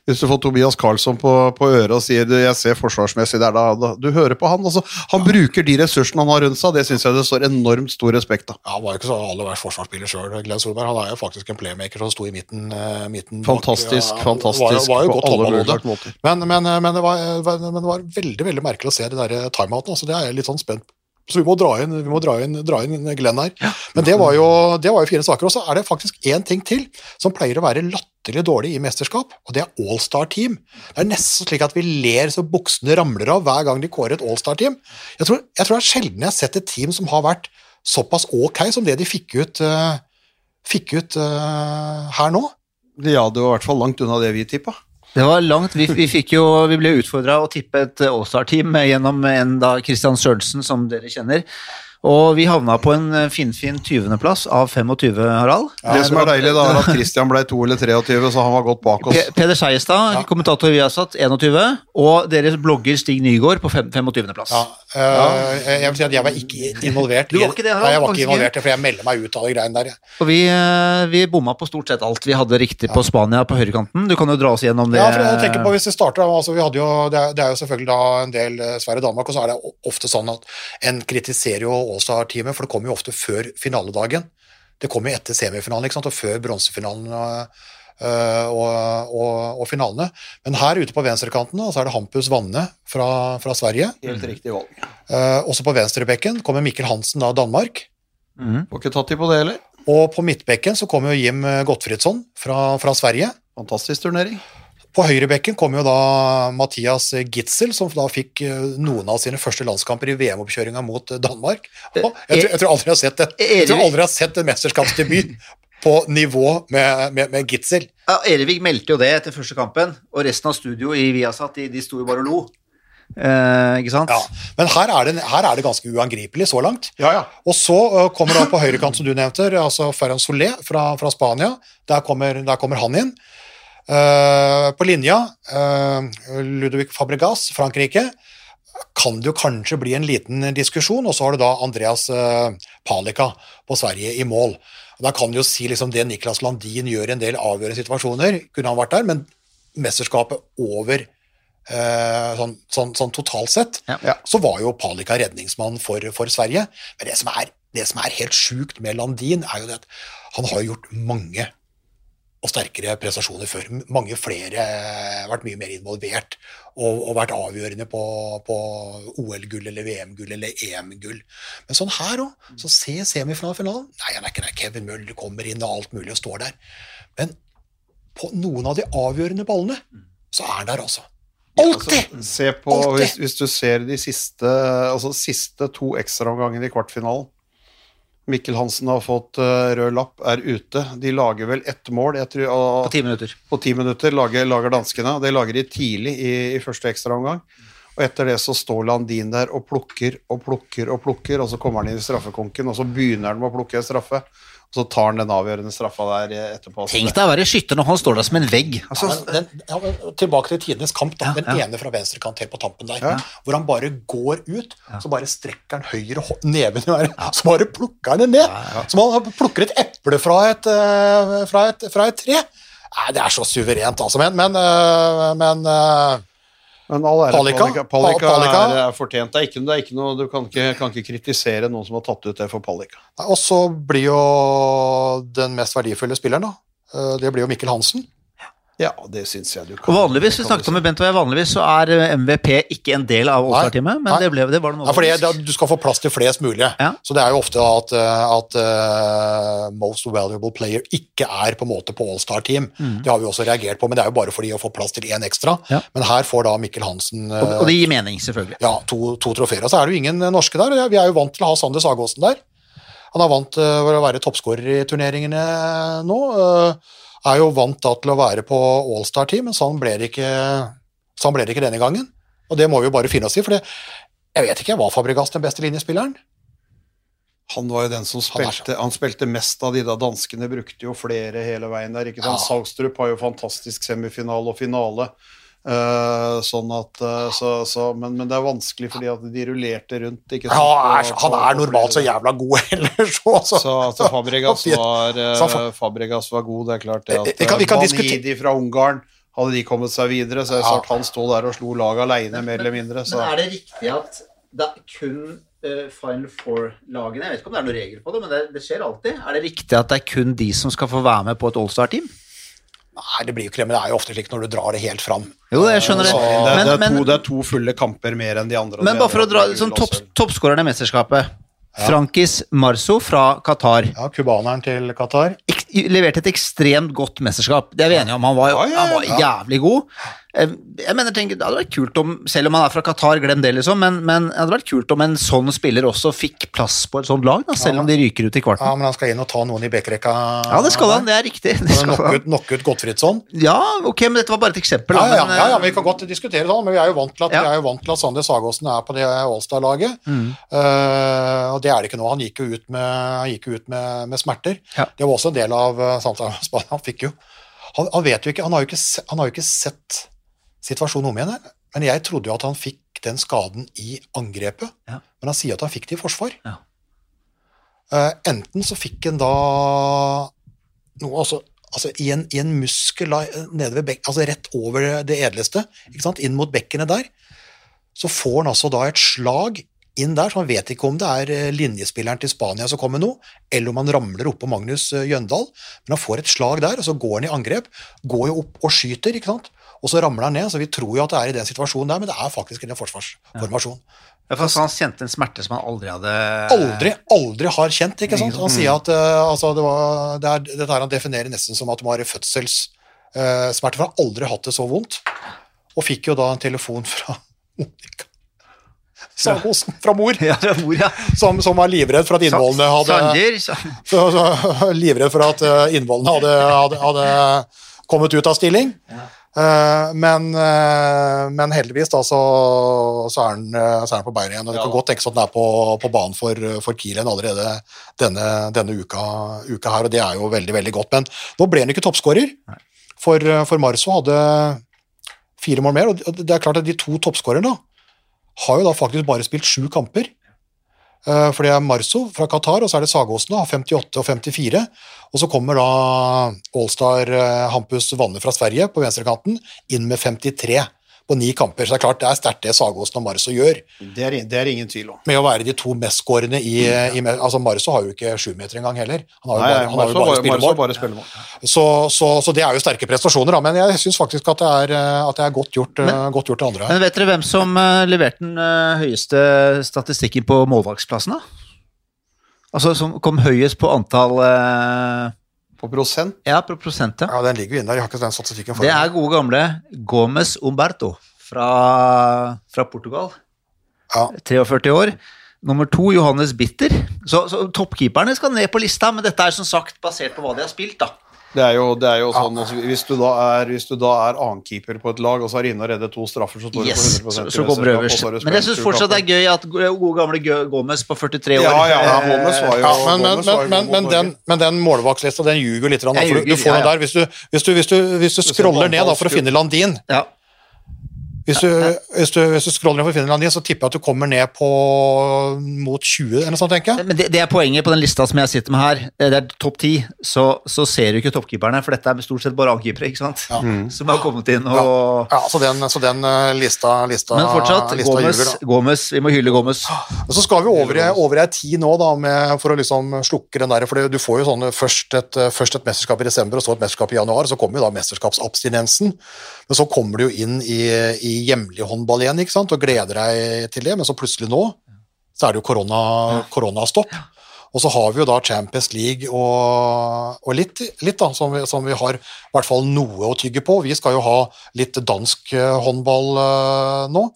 hvis du får Tobias Karlsson på, på øret og sier du, jeg ser forsvarsmessig der, da, du hører på han. Altså, han bruker de ressursene han har rundt seg, det syns jeg det står enormt stor respekt av. Ja, han var jo ikke så aller verst forsvarsspiller sjøl, Glenn Solberg. Han er jo faktisk en playmaker som sto i midten. Uh, midten fantastisk, bak, ja, fantastisk var, var jo godt måter. Men, men, men, det var, men det var veldig veldig merkelig å se de der timeoutene. Altså, det er jeg litt sånn spent på så vi må dra inn, må dra inn, dra inn Glenn her. Ja. Men det var, jo, det var jo fire saker. Og så er det faktisk én ting til som pleier å være latterlig dårlig i mesterskap, og det er Allstar-team. Det er nesten slik at vi ler så buksene ramler av hver gang de kårer et Allstar-team. Jeg, tror, jeg tror det er sjelden jeg har sett et team som har vært såpass ok som det de fikk ut, uh, fikk ut uh, her nå. Ja, det var i hvert fall langt unna det vi tippa. Det var langt. Vi, vi, jo, vi ble utfordra å tippe et Allstar-team gjennom en da Christian Sørensen, som dere kjenner. Og vi havna på en eh, finfin 20.-plass av 25, Harald. Ja, det som er deilig, da, er at Christian ble 2 eller 23, så han var godt bak oss. Peder Seiestad, ja. kommentator vi har satt, 21. Og deres blogger Stig Nygaard på 25.-plass. Ja, uh, jeg vil si at jeg var ikke involvert. Du var ikke det, Harald? Nei, jeg var ikke involvert, for jeg melder meg ut av de greiene der. Og vi, uh, vi bomma på stort sett alt. Vi hadde riktig på Spania på høyrekanten. Du kan jo dra oss gjennom det. Ja, for jeg tenker på hvis vi starter, altså, vi hadde jo, det, er, det er jo selvfølgelig da en del Sverige-Danmark, og så er det ofte sånn at en kritiserer jo Allstar-teamet, for det kommer jo ofte før finaledagen. Det kommer jo etter semifinalen ikke sant? og før bronsefinalen og, øh, og, og, og, finalene. Men her ute på venstrekanten så er det Hampus Vanne fra, fra Sverige. Helt riktig valg. Uh, også på venstrebekken kommer Mikkel Hansen av Danmark. Mm. Får ikke tatt de på det heller. Og på midtbekken så kommer jo Jim Gottfridsson fra, fra Sverige. Fantastisk turnering. På høyrebekken kom jo da Mathias Gitzel, som da fikk eh, noen av sine første landskamper i VM-oppkjøringa mot eh, Danmark. Og jeg, tror, jeg, tror aldri jeg har sett det. Jeg tror aldri jeg har sett en mesterskapsdebut på nivå med, med, med Gitzel. Ja, Erevig meldte jo det etter første kampen, og resten av studio i Viasat de, de sto jo bare og lo. Eh, ikke sant? Ja. Men her er, det, her er det ganske uangripelig så langt. Ja, ja. Og så uh, kommer da på høyrekant, som du nevnte, altså Ferran Solé fra, fra Spania. Der kommer, der kommer han inn. Uh, på linja, uh, Ludovic Fabregas, Frankrike. Kan det jo kanskje bli en liten diskusjon, og så har du da Andreas uh, Palika på Sverige i mål. Og Da kan du jo si liksom det Niklas Landin gjør i en del avgjørende situasjoner, kunne han vært der, men mesterskapet over eh, sånn, sånn, sånn totalt sett, Ja. Ja. så var jo Palika redningsmann for, for Sverige. Men det som, er, det som er helt sjukt med Landin, er jo det at han har gjort mange og sterkere prestasjoner før. Mange flere har vært mye mer involvert og, og vært avgjørende på, på OL-gull eller VM-gull eller EM-gull. Men sånn her òg, så se semifinalen. Nei, han er ikke der. Kevin Møller kommer inn og alt mulig og står der. Men på noen av de avgjørende ballene, så er han der, altså. Alltid! Altså, se på, hvis, hvis du ser de siste, altså siste to ekstraomgangene i kvartfinalen. Mikkel Hansen har fått eh, rød lapp, er ute. De lager vel ett mål jeg tror, og, På ti minutter. på ti minutter, lager, lager danskene. Det lager de tidlig i, i første ekstraomgang. Og etter det så står Landin der og plukker og plukker og plukker, og så kommer han inn i straffekonken, og så begynner han med å plukke straffe. Så tar han den avgjørende straffa der etterpå. Tenk deg å være skytter når han står der som en vegg. Altså, Ja, men den, ja, men tilbake til tidenes kamp. Da. Den ene fra venstrekant helt på tampen der. Hvor han bare går ut, så bare strekker han høyre neven i været, så bare plukker han det ned. Som han plukker et eple fra et, eh, fra et, fra et tre. Nei, det er så suverent, altså. Men, men, eh, men eh, Men all ære Palika? Palika, Palika, Palika? Er, er fortjent. Det er ikke, det er ikke noe, du kan ikke, kan ikke kritisere noen som har tatt ut det for Palika. Og så blir jo den mest verdifulle spilleren, da. eh, Det blir jo Mikkel Hansen. Ja, det syns jeg du og kan. vanligvis, vi snakket om Bent og jeg, vanligvis så er eh, MVP ikke en del av All-Star-teamet, men det, ble, det var det noe Nei, det, Du skal få plass til flest mulig. Ja. Så det er jo ofte at, eh, at uh, most valuable player ikke er på en måte på all-star-team. Det har vi også reagert på, men det er jo bare fordi å få plass til én ekstra. Mm. Ja. Men her får da Mikkel Hansen uh, Og, og det gir mening, selvfølgelig. ja, to, to trofeer. Og så er det jo ingen norske der. Vi er jo vant til å ha Sander Sagåsen der. Han er vant til å være toppskårer i turneringene nå. eh, Er jo vant da til å være på all-star-team, men sånn ble det ikke sånn ble det ikke denne gangen. Og det må vi jo bare finne oss i, for det, jeg vet ikke, var Fabregas den beste linjespilleren? Han var jo den som spilte, han spilte mest av de da danskene brukte jo flere hele veien der. ikke sant? Ja. Saugstrup har jo fantastisk semifinale og finale. Eh, sånn at, uh, så, så, men, men det er vanskelig fordi at de rullerte rundt. ikke sant? Ja, han er, på- han er normalt så jævla god ellers òg, Så så Fabregas var, uh, Fabregas var god, det er klart det. At Vi kan- vi kan eh, fra Ungarn, hadde de kommet seg videre, så jeg sa at han sto der og slo laget aleine, mer eller mindre. Så. det riktig at det er kun Final Four-lagene Jeg vet ikke om det er noen regel på det, men det, skjer alltid. Er det riktig at det er kun de som skal få være med på et All-Star-team? Nei, det blir jo ikke det, men det er jo ofte slik når du drar det helt fram. Jo, jeg skjønner det. Så- det, er, Men, det, er men, to, det er to fulle kamper mer enn de andre. men bare for å dra sånn topp, toppskåreren i mesterskapet. Frankis Marzo fra Qatar. Ja, Cubaneren til Qatar. ek leverte et ekstremt godt mesterskap. Det er vi enige om. Han var, ja, Ja, ja, han var jævlig god. Eh, Jeg mener, tenker, Det hadde vært kult om, selv om han er fra Qatar, glem det, liksom, men, men det hadde vært kult om en sånn spiller også fikk plass på et sånt lag, da, selv om de ryker ut i kvarten. Ja, men han skal inn og ta noen i bekkerekka. Ja, det skal han. Det er riktig. Det ut, knock ut Gottfriedsson? Ja, ok, men dette var bare et eksempel. Ja, da, ja, ja, men, ja, eh, vi kan godt diskutere det, men vi er jo vant til at, Ja. vi er jo vant til at Sander Sagåsen er på det Allstar-laget. Mm. Uh, og det er det ikke nå. Han gikk jo ut med, gikk ut med, med smerter. Det var også en del av uh, samtalen med Spania. Han fikk jo han, han vet jo ikke han har jo ikke, han har jo ikke sett situasjonen om igjen. Men jeg trodde jo at han fikk den skaden i angrepet. Ja. Men han sier at han fikk det i forsvar. Ja. Uh, enten så fikk han da noe altså, altså i, en, i en muskel nede ved bekk, altså rett over det edleste, inn mot bekkenet der, så får han altså da et slag inn der, så han vet ikke om det er eh, linjespilleren til Spania som kommer nå, eller om han ramler oppå Magnus eh, Jøndal, men han får et slag der, og så går han i angrep, går jo opp og skyter, ikke sant? Og så ramler han ned, så vi tror jo at det er i den situasjonen der, men det er faktisk en forsvarsformasjon. Ja, for Han kjente en smerte som han aldri hadde Aldri, aldri har kjent, ikke sant? Han sier at uh, altså, det, var, det er dette her han definerer nesten som at det må fødselssmerter, uh, for han har aldri hatt det så vondt. Og fikk jo da en telefon fra Monica Sagosen, fra mor, Ja, fra mor, ja. som, som var livredd for at innvollene hadde så, så, Livredd for at eh, innvollene hadde, hadde, hadde kommet ut av stilling. Eh, men, eh, men heldigvis da, så, så, er han, han på beina igjen. og Det kan godt tenkes at han er på, på banen for, for Kielen allerede denne, denne uka, uka her, og det er jo veldig veldig godt. Men nå ble han ikke toppskårer, for, for Marso hadde fire mål mer. og det er klart at De to toppskårerne har jo da faktisk bare spilt sju kamper. Eh, For det er Marso fra Qatar, og så er det Sagåsen, da, 58 og 54. Og så kommer da Allstar eh, Hampus Vanne fra Sverige på venstrekanten inn med 53 på ni kamper. Så det er klart det er sterkt det Sagåsen og Marso gjør, Det er, det er ingen tvil om. med å være de to mestskårende i, i Altså Marso har jo ikke sjumeter engang heller. Han har jo Nei, bare, han har jo bare spillemål. bare spillemål. Så, så, så det er jo sterke prestasjoner, da. Men jeg syns faktisk at det er, eh, at det er godt gjort, men, godt gjort det andre. Men vet dere hvem som eh, leverte den eh, høyeste statistikken på målvaktsplassen, da? Altså som kom høyest på antall eh, På prosent Ja, på prosent, ja. Ja, Den ligger jo inne der. Jeg har ikke den statistikken for Det er gode gamle Gomes Umberto fra, fra Portugal. Ja. 43 år. Nummer to Johannes Bitter. Så, så toppkeeperne skal ned på lista, men dette er som sagt basert på hva de har spilt, da. Det er jo, det er jo sånn altså, hvis, du da er, hvis du da er annenkeeper på et lag, og så er inne og redder to straffer, så står Yes, du på 100% så kommer øverst. Men jeg syns fortsatt det er gøy at gode gamle Gomez på 43 år Ja, ja, ja, Gomez var jo Ja, men, men, var men, jo men, men, den, men den målvaktslista den ljuger litt. da, for du, du får den der, hvis du, hvis, du, hvis, du, hvis du scroller ned da, for å finne Landin. Ja. Hvis du, hvis, du, hvis du scroller ned for Landin, så tipper jeg at du kommer ned på mot 20, eller noe sånt, tenker jeg. Men det, det er poenget på den lista som jeg sitter med her. Eh, Det er topp ti, så, så ser du ikke toppkeeperne, for dette er stort sett bare angripere ikke sant? Som har kommet inn og Ja, så den, så den eh, lista, lista, Men fortsatt, lista Gomes, ljuger, Gomes, vi må hylle Gomes. Og så skal vi over i, over i ei tid nå, da, med, for å liksom slukke den der, for det- du får jo sånne først et, først et mesterskap i desember, og så et mesterskap i januar, så kommer jo da mesterskapsabstinensen. Men så kommer du jo inn i, i hjemlig håndball igjen, ikke sant, og gleder deg til det, men så plutselig nå, så er det jo korona, koronastopp. Og så har vi jo da Champions League og, og litt, litt da, som vi, som vi har i hvert fall noe å tygge på. Vi skal jo ha litt dansk eh, håndball eh, nå.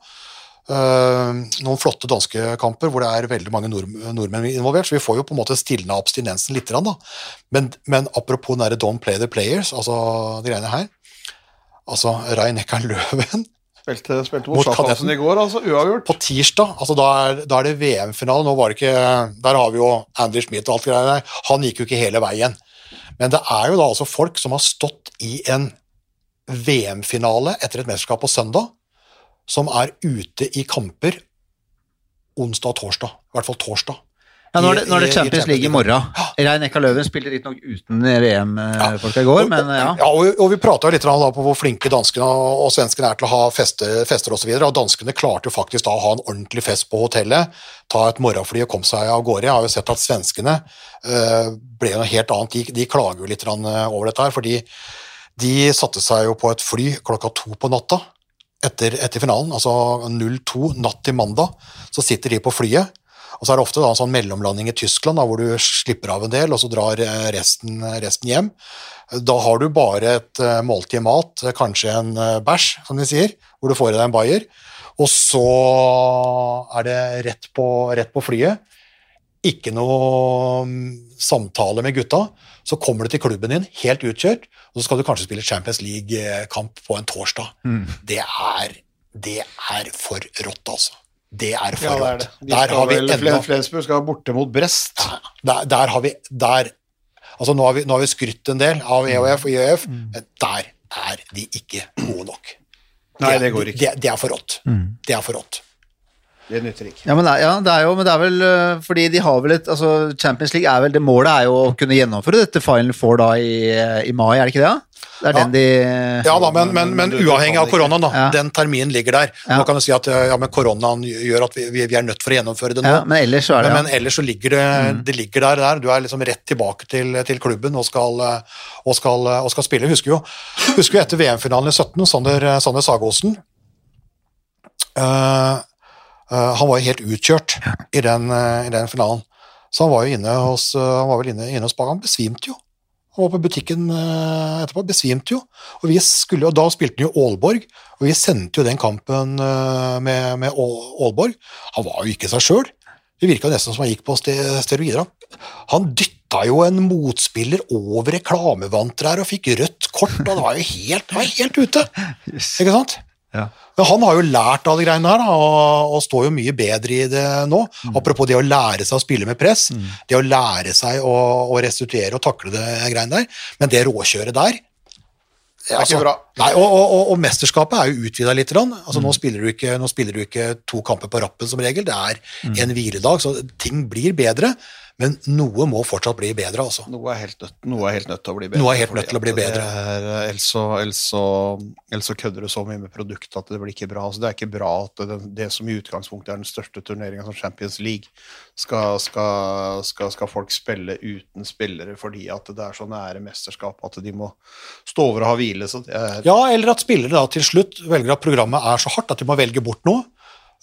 Uh, noen flotte danske kamper hvor det er veldig mange nord nordmenn involvert, så vi får jo på en måte stilna abstinensen litt. Da. Men, men apropos den derre don't play the players, altså de greiene her Altså Rein Ekkan Løven Spilte, spilte Mot mot Schaffhausen i går, altså uavgjort. på tirsdag, altså da er, da er det VM-finale. Nå var det ikke Der har vi jo Andy Schmidt og alt det der. Han gikk jo ikke hele veien. Men det er jo da altså folk som har stått i en VM-finale etter et mesterskap på søndag, som er ute i kamper onsdag og torsdag. I hvert fall torsdag. Ja, nå er det, nå er det Champions League i morgen. Rein Ekka Løven spilte riktignok uten VM-folka i går, men ja. Ja, og, og vi prata litt på hvor flinke danskene og, og svenskene er til å ha feste, fester osv. Og, så og danskene klarte jo faktisk da å ha en ordentlig fest på hotellet, ta et morgenfly og komme seg av gårde. Jeg har jo sett at svenskene eh, ble noe helt annet. De, de klager jo litt eh, over dette her, fordi de satte seg jo på et fly klokka to på natta etter, etter finalen, altså 02 natt til mandag. Så sitter de på flyet. Og så er det ofte da en sånn mellomlanding i Tyskland da, hvor du slipper av en del, og så drar eh, resten, resten hjem. Da har du bare et eh, måltid mat, eh, kanskje en eh, bæsj, som de sier, hvor du får i deg en bayer. Og så er det rett på, rett på flyet. Ikke noe mm, samtale med gutta. Så kommer du til klubben din helt utkjørt, og så skal du kanskje spille Champions League-kamp på en torsdag. Det, er, det er for rått, altså. Det er for Ja, rått. det. De Der har vi enda Flensburg skal borte mot Brest. der, der har vi der, altså nå har vi, nå har vi skrytt en del av EOF og IOF, men der er de ikke gode nok. Nei, det går ikke. Det, det er for rått. Det er for rått. Det nytter ikke. Ja, men, det er- ja, det er jo, men det er vel øh, fordi de har vel et altså Champions League er vel det målet er jo å kunne gjennomføre dette Final Four da i, i mai, er det ikke det? da? Det er Ja. den de Ja da, men, men, men uavhengig av koronaen, da. Ja. Den terminen ligger der. Ja. Nå kan du si at ja, men koronaen gjør at vi, vi, er nødt for å gjennomføre det nå. ja, Men ellers så er det Men, ja. men ellers så ligger det, det ligger der, der. Du er liksom rett tilbake til, til klubben og skal, og skal, og skal spille. Husker jo, husker jo etter VM-finalen i 17, Sander, Sander Sagåsen Uh, uh, Han var jo helt utkjørt i den, uh, i den finalen. Så han var jo inne hos, han var vel inne, inne hos. Han besvimte jo. Han var på butikken eh, etterpå, besvimte jo. Og, vi skulle, og da spilte han jo Aalborg, og vi sendte jo den kampen eh, med, med Aalborg. Han var jo ikke seg sjøl. Det virka nesten som han gikk på steroider. Han dytta jo en motspiller over reklamevanter her og fikk rødt kort, og det var jo helt, var helt ute. Ikke sant? Ja. Men han har jo lært av de greiene her, da, og, og står jo mye bedre i det nå. Apropos det å lære seg å spille med press, det å lære seg å, å restituere og takle det greiene der. Men det råkjøret der Det er ikke bra. Nei, og, og, og, og mesterskapet er jo utvida litt. Altså, mm. nå, spiller du ikke, nå spiller du ikke to kamper på rappen som regel, det er en hviledag, så ting blir bedre. Men noe må fortsatt bli bedre, altså. Noe er helt nødt, er helt nødt til å bli bedre. Noe er helt nødt til å bli bedre. er, Ellers så, kødder du så mye med produktet at det blir ikke bra. Altså, det er ikke bra at det, det som i utgangspunktet er den største turneringa som Champions League, skal, skal, skal, skal folk spille uten spillere fordi at det er så nære mesterskap at de må stå over og ha hvile. Ja, eller at spillere da til slutt velger at programmet er så hardt at de må velge bort noe.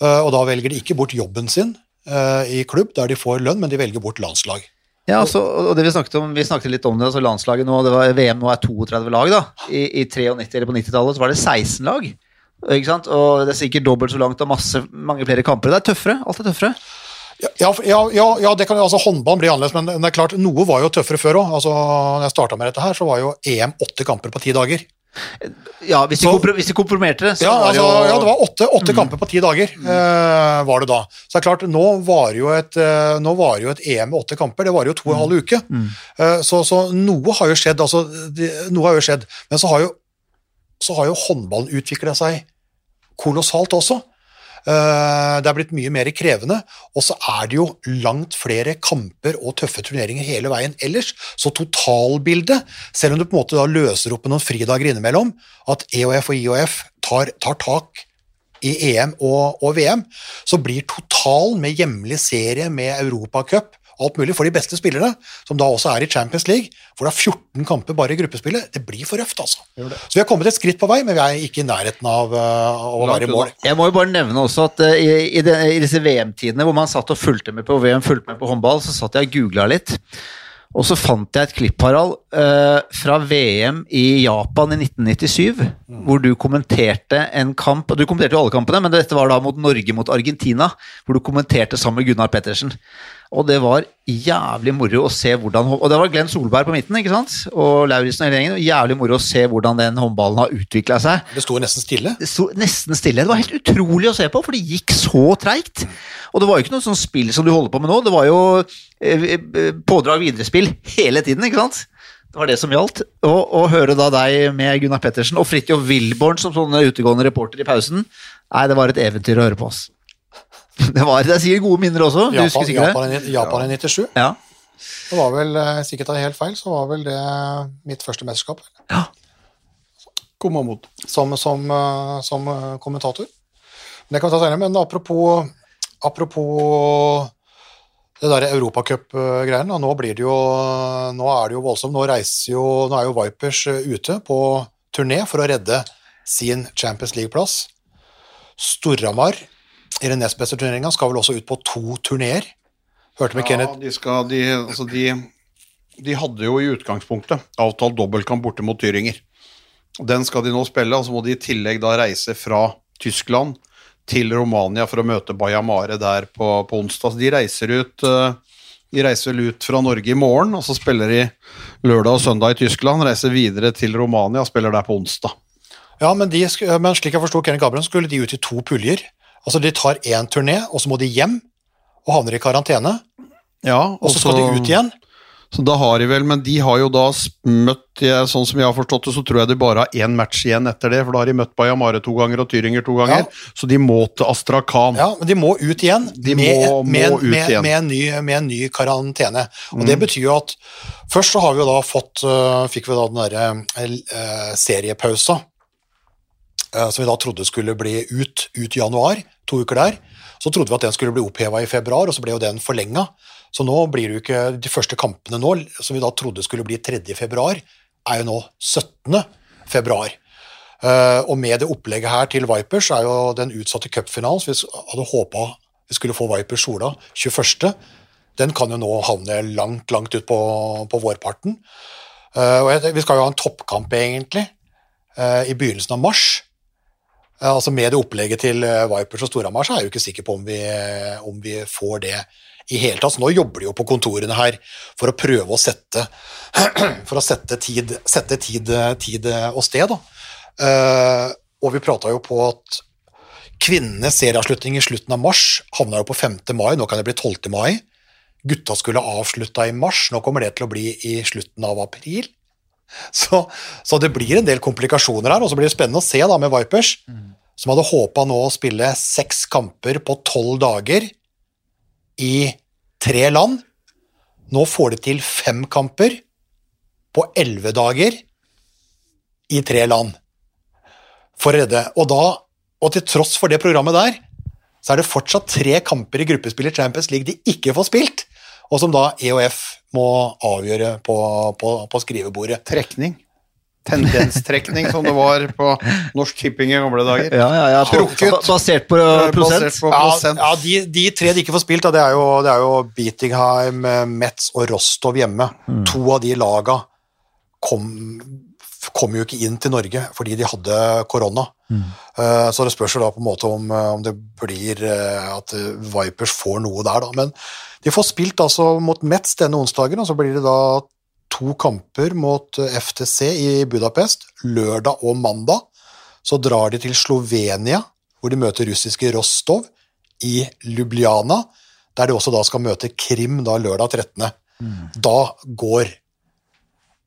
eh, Og da velger de ikke bort jobben sin i klubb der de får lønn, men de velger bort landslag. Ja, altså, og det Vi snakket om, vi snakket litt om det, altså landslaget nå, det var, VM nå er 32 lag. da. I, i 93 eller på 90-tallet så var det 16 lag. Ikke sant? Og Det er sikkert dobbelt så langt og masse, mange flere kamper. Det er tøffere. Alt er tøffere. Ja, ja, ja, ja, det kan, altså Håndball blir annerledes, men det er klart, noe var jo tøffere før òg. Altså, når jeg starta med dette her, så var jo EM åtte kamper på ti dager. Ja, Hvis de, Så- hvis de komprimerte det, så Ja, var det altså, jo altså, ja, det var åtte, åtte kamper på ti dager, eh, var det da. Så det er klart, nå var jo et, nå var jo et EM med åtte kamper, det var jo to og en halv uke. Mm. Uh, så, så noe har jo skjedd, altså, de, noe har jo skjedd. Men så har jo, så har jo håndballen utvikla seg kolossalt også. Eh, Det er blitt mye mer krevende, og så er det jo langt flere kamper og tøffe turneringer hele veien ellers. Så totalbildet, selv om du på en måte da løser opp med noen fridager innimellom, at EOF og IOF tar, tar tak i EM og, og VM, så blir totalen med hjemlig serie med Europacup alt mulig for de beste spillerne, som da også er i Champions League, hvor det er 14 kamper bare i gruppespillet, det blir for røft, altså. Så vi har kommet et skritt på vei, men vi er ikke i nærheten av, uh, å Langt være i mål. Jeg må jo bare nevne også at uh, i, i, de, i disse VM-tidene hvor man satt og fulgte med på VM, fulgte med på håndball, så satt jeg og googla litt. Og så fant jeg et klipp, Harald, uh, fra VM i Japan i 1997, hvor du kommenterte en kamp og Du kommenterte jo alle kampene, men dette var da mot Norge mot Argentina, hvor du kommenterte sammen med Gunnar Pettersen. Og det var jævlig moro å se hvordan Og det var Glenn Solberg på midten, ikke sant? Og Lauritzen og hele gjengen. Jævlig moro å se hvordan den håndballen har utvikla seg Det sto nesten stille. det sto nesten stille. Det var helt utrolig å se på, for det gikk så treigt. Og det var jo ikke noe sånn spill som du holder på med nå. Det var jo eh, eh, pådrag viderespill hele tiden, ikke sant? Det var det som gjaldt. Og å høre da deg med Gunnar Pettersen og Fridtjof Wilborn som sånne utegående reporter i pausen, nei, det var et eventyr å høre på oss. Det, var, det er sikkert gode minner også. Du husker sikkert? Japan, det? Japan i 97. Ja. Det var vel, eh, sikkert tar helt feil, så var vel det mitt første mesterskap ja. Som, som, eh, som eh, kommentator. Men det kan vi ta senere. Men apropos, apropos det der Europacup-greiene, nå blir det jo Nå er det jo voldsomt. Nå reiser jo Nå er jo Vipers ute på turné for å redde sin Champions League-plass. Storhamar i den nest beste turneringa skal vel også ut på to turneer. Hørte med Ja, Kenneth de, skal, de, altså de, de hadde jo i utgangspunktet avtalt dobbeltkamp borte mot Tyringer. Den skal de nå spille, og så må de i tillegg da reise fra Tyskland til Romania for å møte Bayamare der på, på onsdag. Så de reiser ut eh, de reiser ut fra Norge i morgen, og så spiller de lørdag og søndag i Tyskland. Reiser videre til Romania og spiller der på onsdag. Ja, men, de, men slik jeg forsto Kenneth Gabriel, skulle de ut i to puljer. Altså De tar én turné, og så må de hjem og havner i karantene. Ja, Og så skal de ut igjen. Så da har de vel, Men de har jo da møtt Sånn som jeg har forstått det, så tror jeg de bare har én match igjen etter det. For da har de møtt Bayamare to ganger og Tyringer to ganger. Ja. Så de må til Astrakhan. Ja, men de må ut igjen De med, må- med, ut med, igjen. Mm. med, en ny, med en ny karantene. Og Det betyr jo at først så har vi jo da fått øh, fikk vi da den derre uh, seriepausa som vi da trodde skulle bli ut, ut januar, to uker der. Så trodde vi at den skulle bli oppheva i februar, og så ble jo den forlenga. Så nå blir det jo ikke de første kampene nå, som vi da trodde skulle bli 3. februar, er jo nå 17. februar. Eh, og med det opplegget her til Vipers er jo den utsatte cupfinalen, som vi hadde håpa vi skulle få Vipers Sola 21., den kan jo nå havne langt, langt ut på, på vårparten. Eh, og vi skal jo ha en toppkamp, egentlig, eh, i begynnelsen av mars. Eh, altså Med det opplegget til eh, Vipers og Storhamar, så er jeg jo ikke sikker på om vi, om vi får det i hele tatt. Så nå jobber de jo på kontorene her for å prøve å sette, å sette tid, sette tid, tid og sted. Eh, og vi prata jo på at kvinnenes serieavslutning i slutten av mars havna jo på 5. mai, nå kan det bli 12. mai. Gutta skulle avslutta i mars, nå kommer det til å bli i slutten av april. Så, så det blir en del komplikasjoner her, og så blir det spennende å se da med Vipers, mm. Som hadde håpa nå å spille seks kamper på tolv dager i tre land. Nå får de til fem kamper på elleve dager i tre land for å redde. Og, da, og til tross for det programmet der, så er det fortsatt tre kamper i gruppespillet Champions League de ikke får spilt og som da EOF må avgjøre på, på, på skrivebordet. Trekning. Tendenstrekning, som det var på Norsk Tipping i gamle dager. Ja, ja, ja. Trukket. Basert på prosent? Basert på prosent. Ja, ja de, de, tre de ikke får spilt, da, det, er jo, det er jo Beatingheim, Metz og Rostov hjemme. Mm. To av de laga kom kom jo ikke inn til Norge fordi de hadde korona. Mm. Uh, så det spørs jo da på en måte om, eh, om det blir at Vipers får noe der, da. Men de får spilt altså mot Metz denne onsdagen, og så blir det da to kamper mot FTC i Budapest lørdag og mandag. Så drar de til Slovenia, hvor de møter russiske Rostov, i Lubliana, der de også da skal møte Krim da lørdag 13. Mm. Da går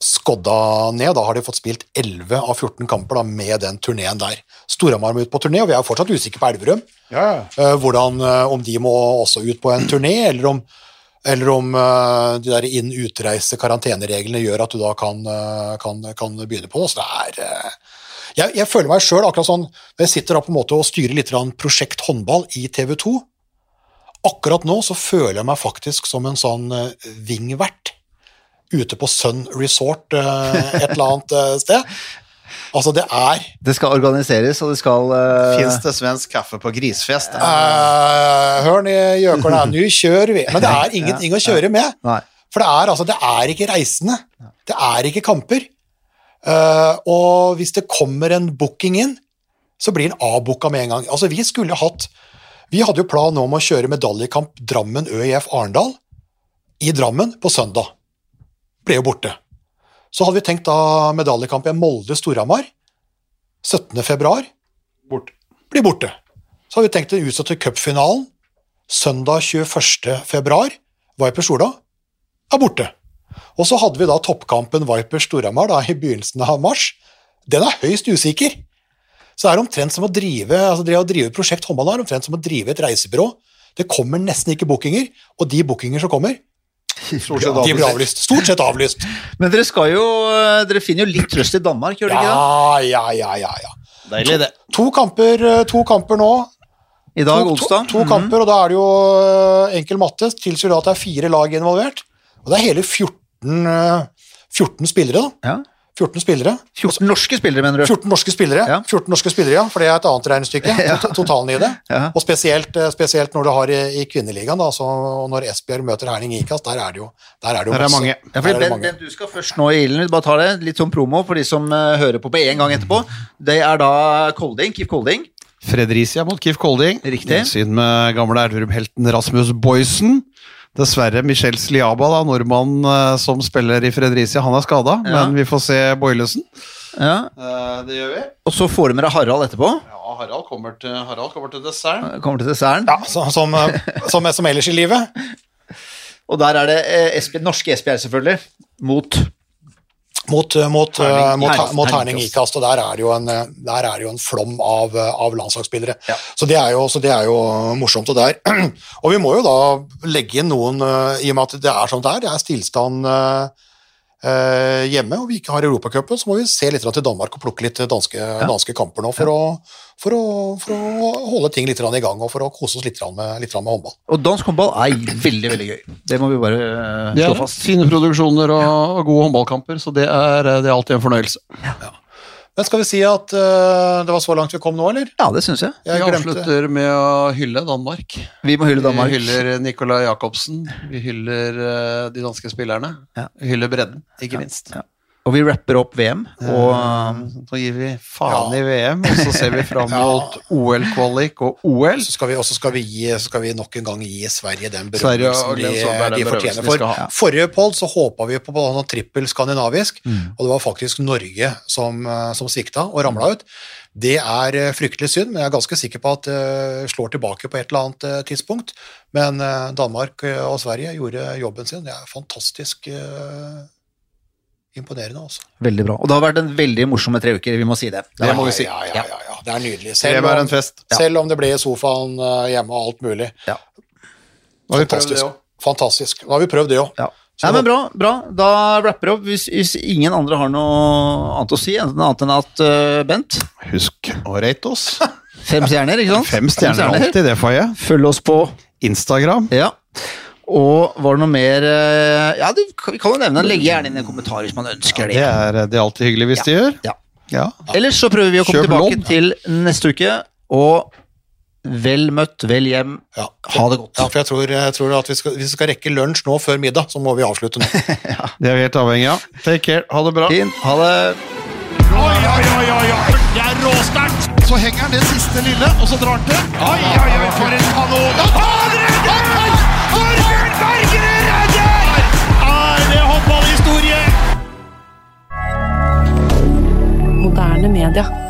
skodda ned. Da har de fått spilt 11 av 14 kamper da, med den turneen der. Storhamar må ut på turné, og vi er jo fortsatt usikre på Elverum. Ja. Uh, hvordan, uh, om de må også ut på en turné, eller om, eller om uh, de der inn-utreise-karantenereglene gjør at du da kan, kan, kan begynne på noe. Så det er jeg, jeg, føler meg sjøl akkurat sånn når jeg sitter da på en måte og styrer litt Prosjekt håndball i TV 2. Akkurat nå så føler jeg meg faktisk som en sånn vingvert ute på Sun Resort eh, et eller annet eh, sted. Altså, det er Det skal organiseres, og det skal uh... Fins det svensk kaffe på grisfest? Uh, hør nå, gjøkorna, nå kjører vi. Men det er ingenting å kjøre med. Nei. For det er, altså, det er ikke reisende. Det er ikke kamper. Uh, og hvis det kommer en booking inn, så blir den avbooka med en gang. Altså, vi skulle hatt Vi hadde jo plan om å kjøre medaljekamp Drammen ØIF Arendal i Drammen på søndag ble jo borte. Så hadde vi tenkt da medaljekamp i Molde-Storhamar 17.2. Bort. Blir borte. Så hadde vi tenkt den utsatte cupfinalen søndag 21.2. Viper Sola er borte. Og så hadde vi da toppkampen Viper Storhamar i begynnelsen av mars. Den er høyst usikker. Så det er omtrent som å drive altså det å drive prosjekt håndball er omtrent som å drive et reisebyrå. Det kommer nesten ikke bookinger, og de bookinger som kommer, Stort sett avlyst. De ble avlyst. Stort sett avlyst. Men dere skal jo Dere finner jo litt trøst i Danmark, gjør dere ikke det? Ja, ja, ja. ja. Deilig, det. To, to, kamper, to kamper nå. I dag, to, onsdag. To, to mm -hmm. kamper, og da er det jo eh, enkel matte. Tilsier at det er fire lag involvert. Og det er hele 14, 14 eh, spillere, da. Ja. 14 spillere. 14 norske spillere, mener du? 14 norske spillere, ja. 14 norske spillere, ja, for det er et annet regnestykke. ja. Totalen i det. Ja. Og spesielt, eh, spesielt, når du har i, i kvinneligaen, altså, og når Esbjerg møter Herning Ikas, der er det jo, der er det jo der er mange. Ja, for den, den, du skal først nå i ilden, bare ta det, litt som promo for de som uh, hører på på én gang etterpå. Det er da Kolding, Kif Kolding. Fredricia mot Kif Kolding. Riktig. Siden med gamle Elverum-helten Rasmus Boysen. Dessverre Michel Sliaba, da, nordmann uh, som spiller i Fredricia, han er skada. Ja. Men vi får se Boilesen. Ja. Uh, det gjør vi. Og så får du med deg Harald etterpå? Ja, Harald kommer til, Harald kommer til desserten. Kommer til desserten. Ja, som, som, som, som ellers i livet. Og der er det eh, SP, norske Esbjerg, selvfølgelig, mot mot, eh, mot, terning, mot, mot terning, Ikast, og der er det jo en, eh, det jo en flom av, av landslagsspillere. Ja. Så, det jo, så, det er jo, morsomt. Og, der. og vi må jo da legge inn noen, i og med at det er sånn det er, det er stillstand eh, hjemme, og vi ikke har Europacupen, så må vi se litt til Danmark og plukke litt danske, ja. danske kamper nå for, ja. å, for, å, for, å, holde ting litt i gang og for å kose oss litt, med, litt med håndball. Og dansk håndball er veldig veldig gøy. Det må vi bare slå fast. Det er Fine produksjoner og, gode håndballkamper, så det er, det er alltid en fornøyelse. Ja. Men skal vi si at uh, det var så langt vi kom nå, eller? Ja, det syns jeg. jeg vi avslutter med å hylle Danmark. Vi må hylle Danmark. Vi hyller Nicolai Jacobsen. Vi hyller uh, de danske spillerne. Ja. Vi hyller bredden, ikke ja. minst. Ja. Og vi rapper opp VM. Og Så gir vi faen i VM, og så ser vi fram mot OL-kvalik og OL. Så skal vi, også skal vi, gi, skal vi nok en gang gi Sverige den berømmelsen de, de fortjener. For Ja. forrige poll så håpa vi på noe trippel skandinavisk, Mm. og det var faktisk Norge som, eh, som svikta og ramla ut. Det er eh, fryktelig synd, men jeg er ganske sikker på at det slår tilbake på et eller annet eh, tidspunkt. Men eh, Danmark eh, og Sverige gjorde jobben sin. Det er fantastisk eh, imponerende, altså. veldig bra. Og det har vært en veldig morsomme tre uker, vi må si det. Det må vi si. Ja, ja, ja, ja. Det er nydelig. Selv er om, en fest. selv om det ble i sofaen eh, hjemme og alt mulig. Ja. Nå har vi prøvd det Fantastisk. òg. Fantastisk. Nå har vi prøvd det òg. Ja. Nei, men bra, bra. Da rapper vi opp. Hvis, hvis ingen andre har noe annet å si, enten annet enn at uh, Bent Husk å rate oss. Fem stjerner, ikke sant? Fem stjerner alltid, det får jeg. Følg oss på Instagram. Ja. Og var det noe mer eh, Ja, du, vi kan jo nevne. Legg gjerne inn en kommentar hvis man ønsker Det det. er, det er alltid hyggelig hvis de gjør. Ja. Ja. Ellers så prøver vi å komme Kjøp tilbake lån. til neste uke. Og vel møtt, vel hjem. Ja. Ha det godt. Ja, for jeg tror, jeg tror at vi skal, hvis vi skal rekke lunsj nå før middag, så må vi avslutte nå. Det er vi helt avhengig av. Take care. Ha det bra. Fint. Ha det. Oi, oi, oi, oi, oi. Det er råsterkt! Så henger han det siste lille, og så drar han til. Oi, oi, oi, for en kanon! Han Moderne media.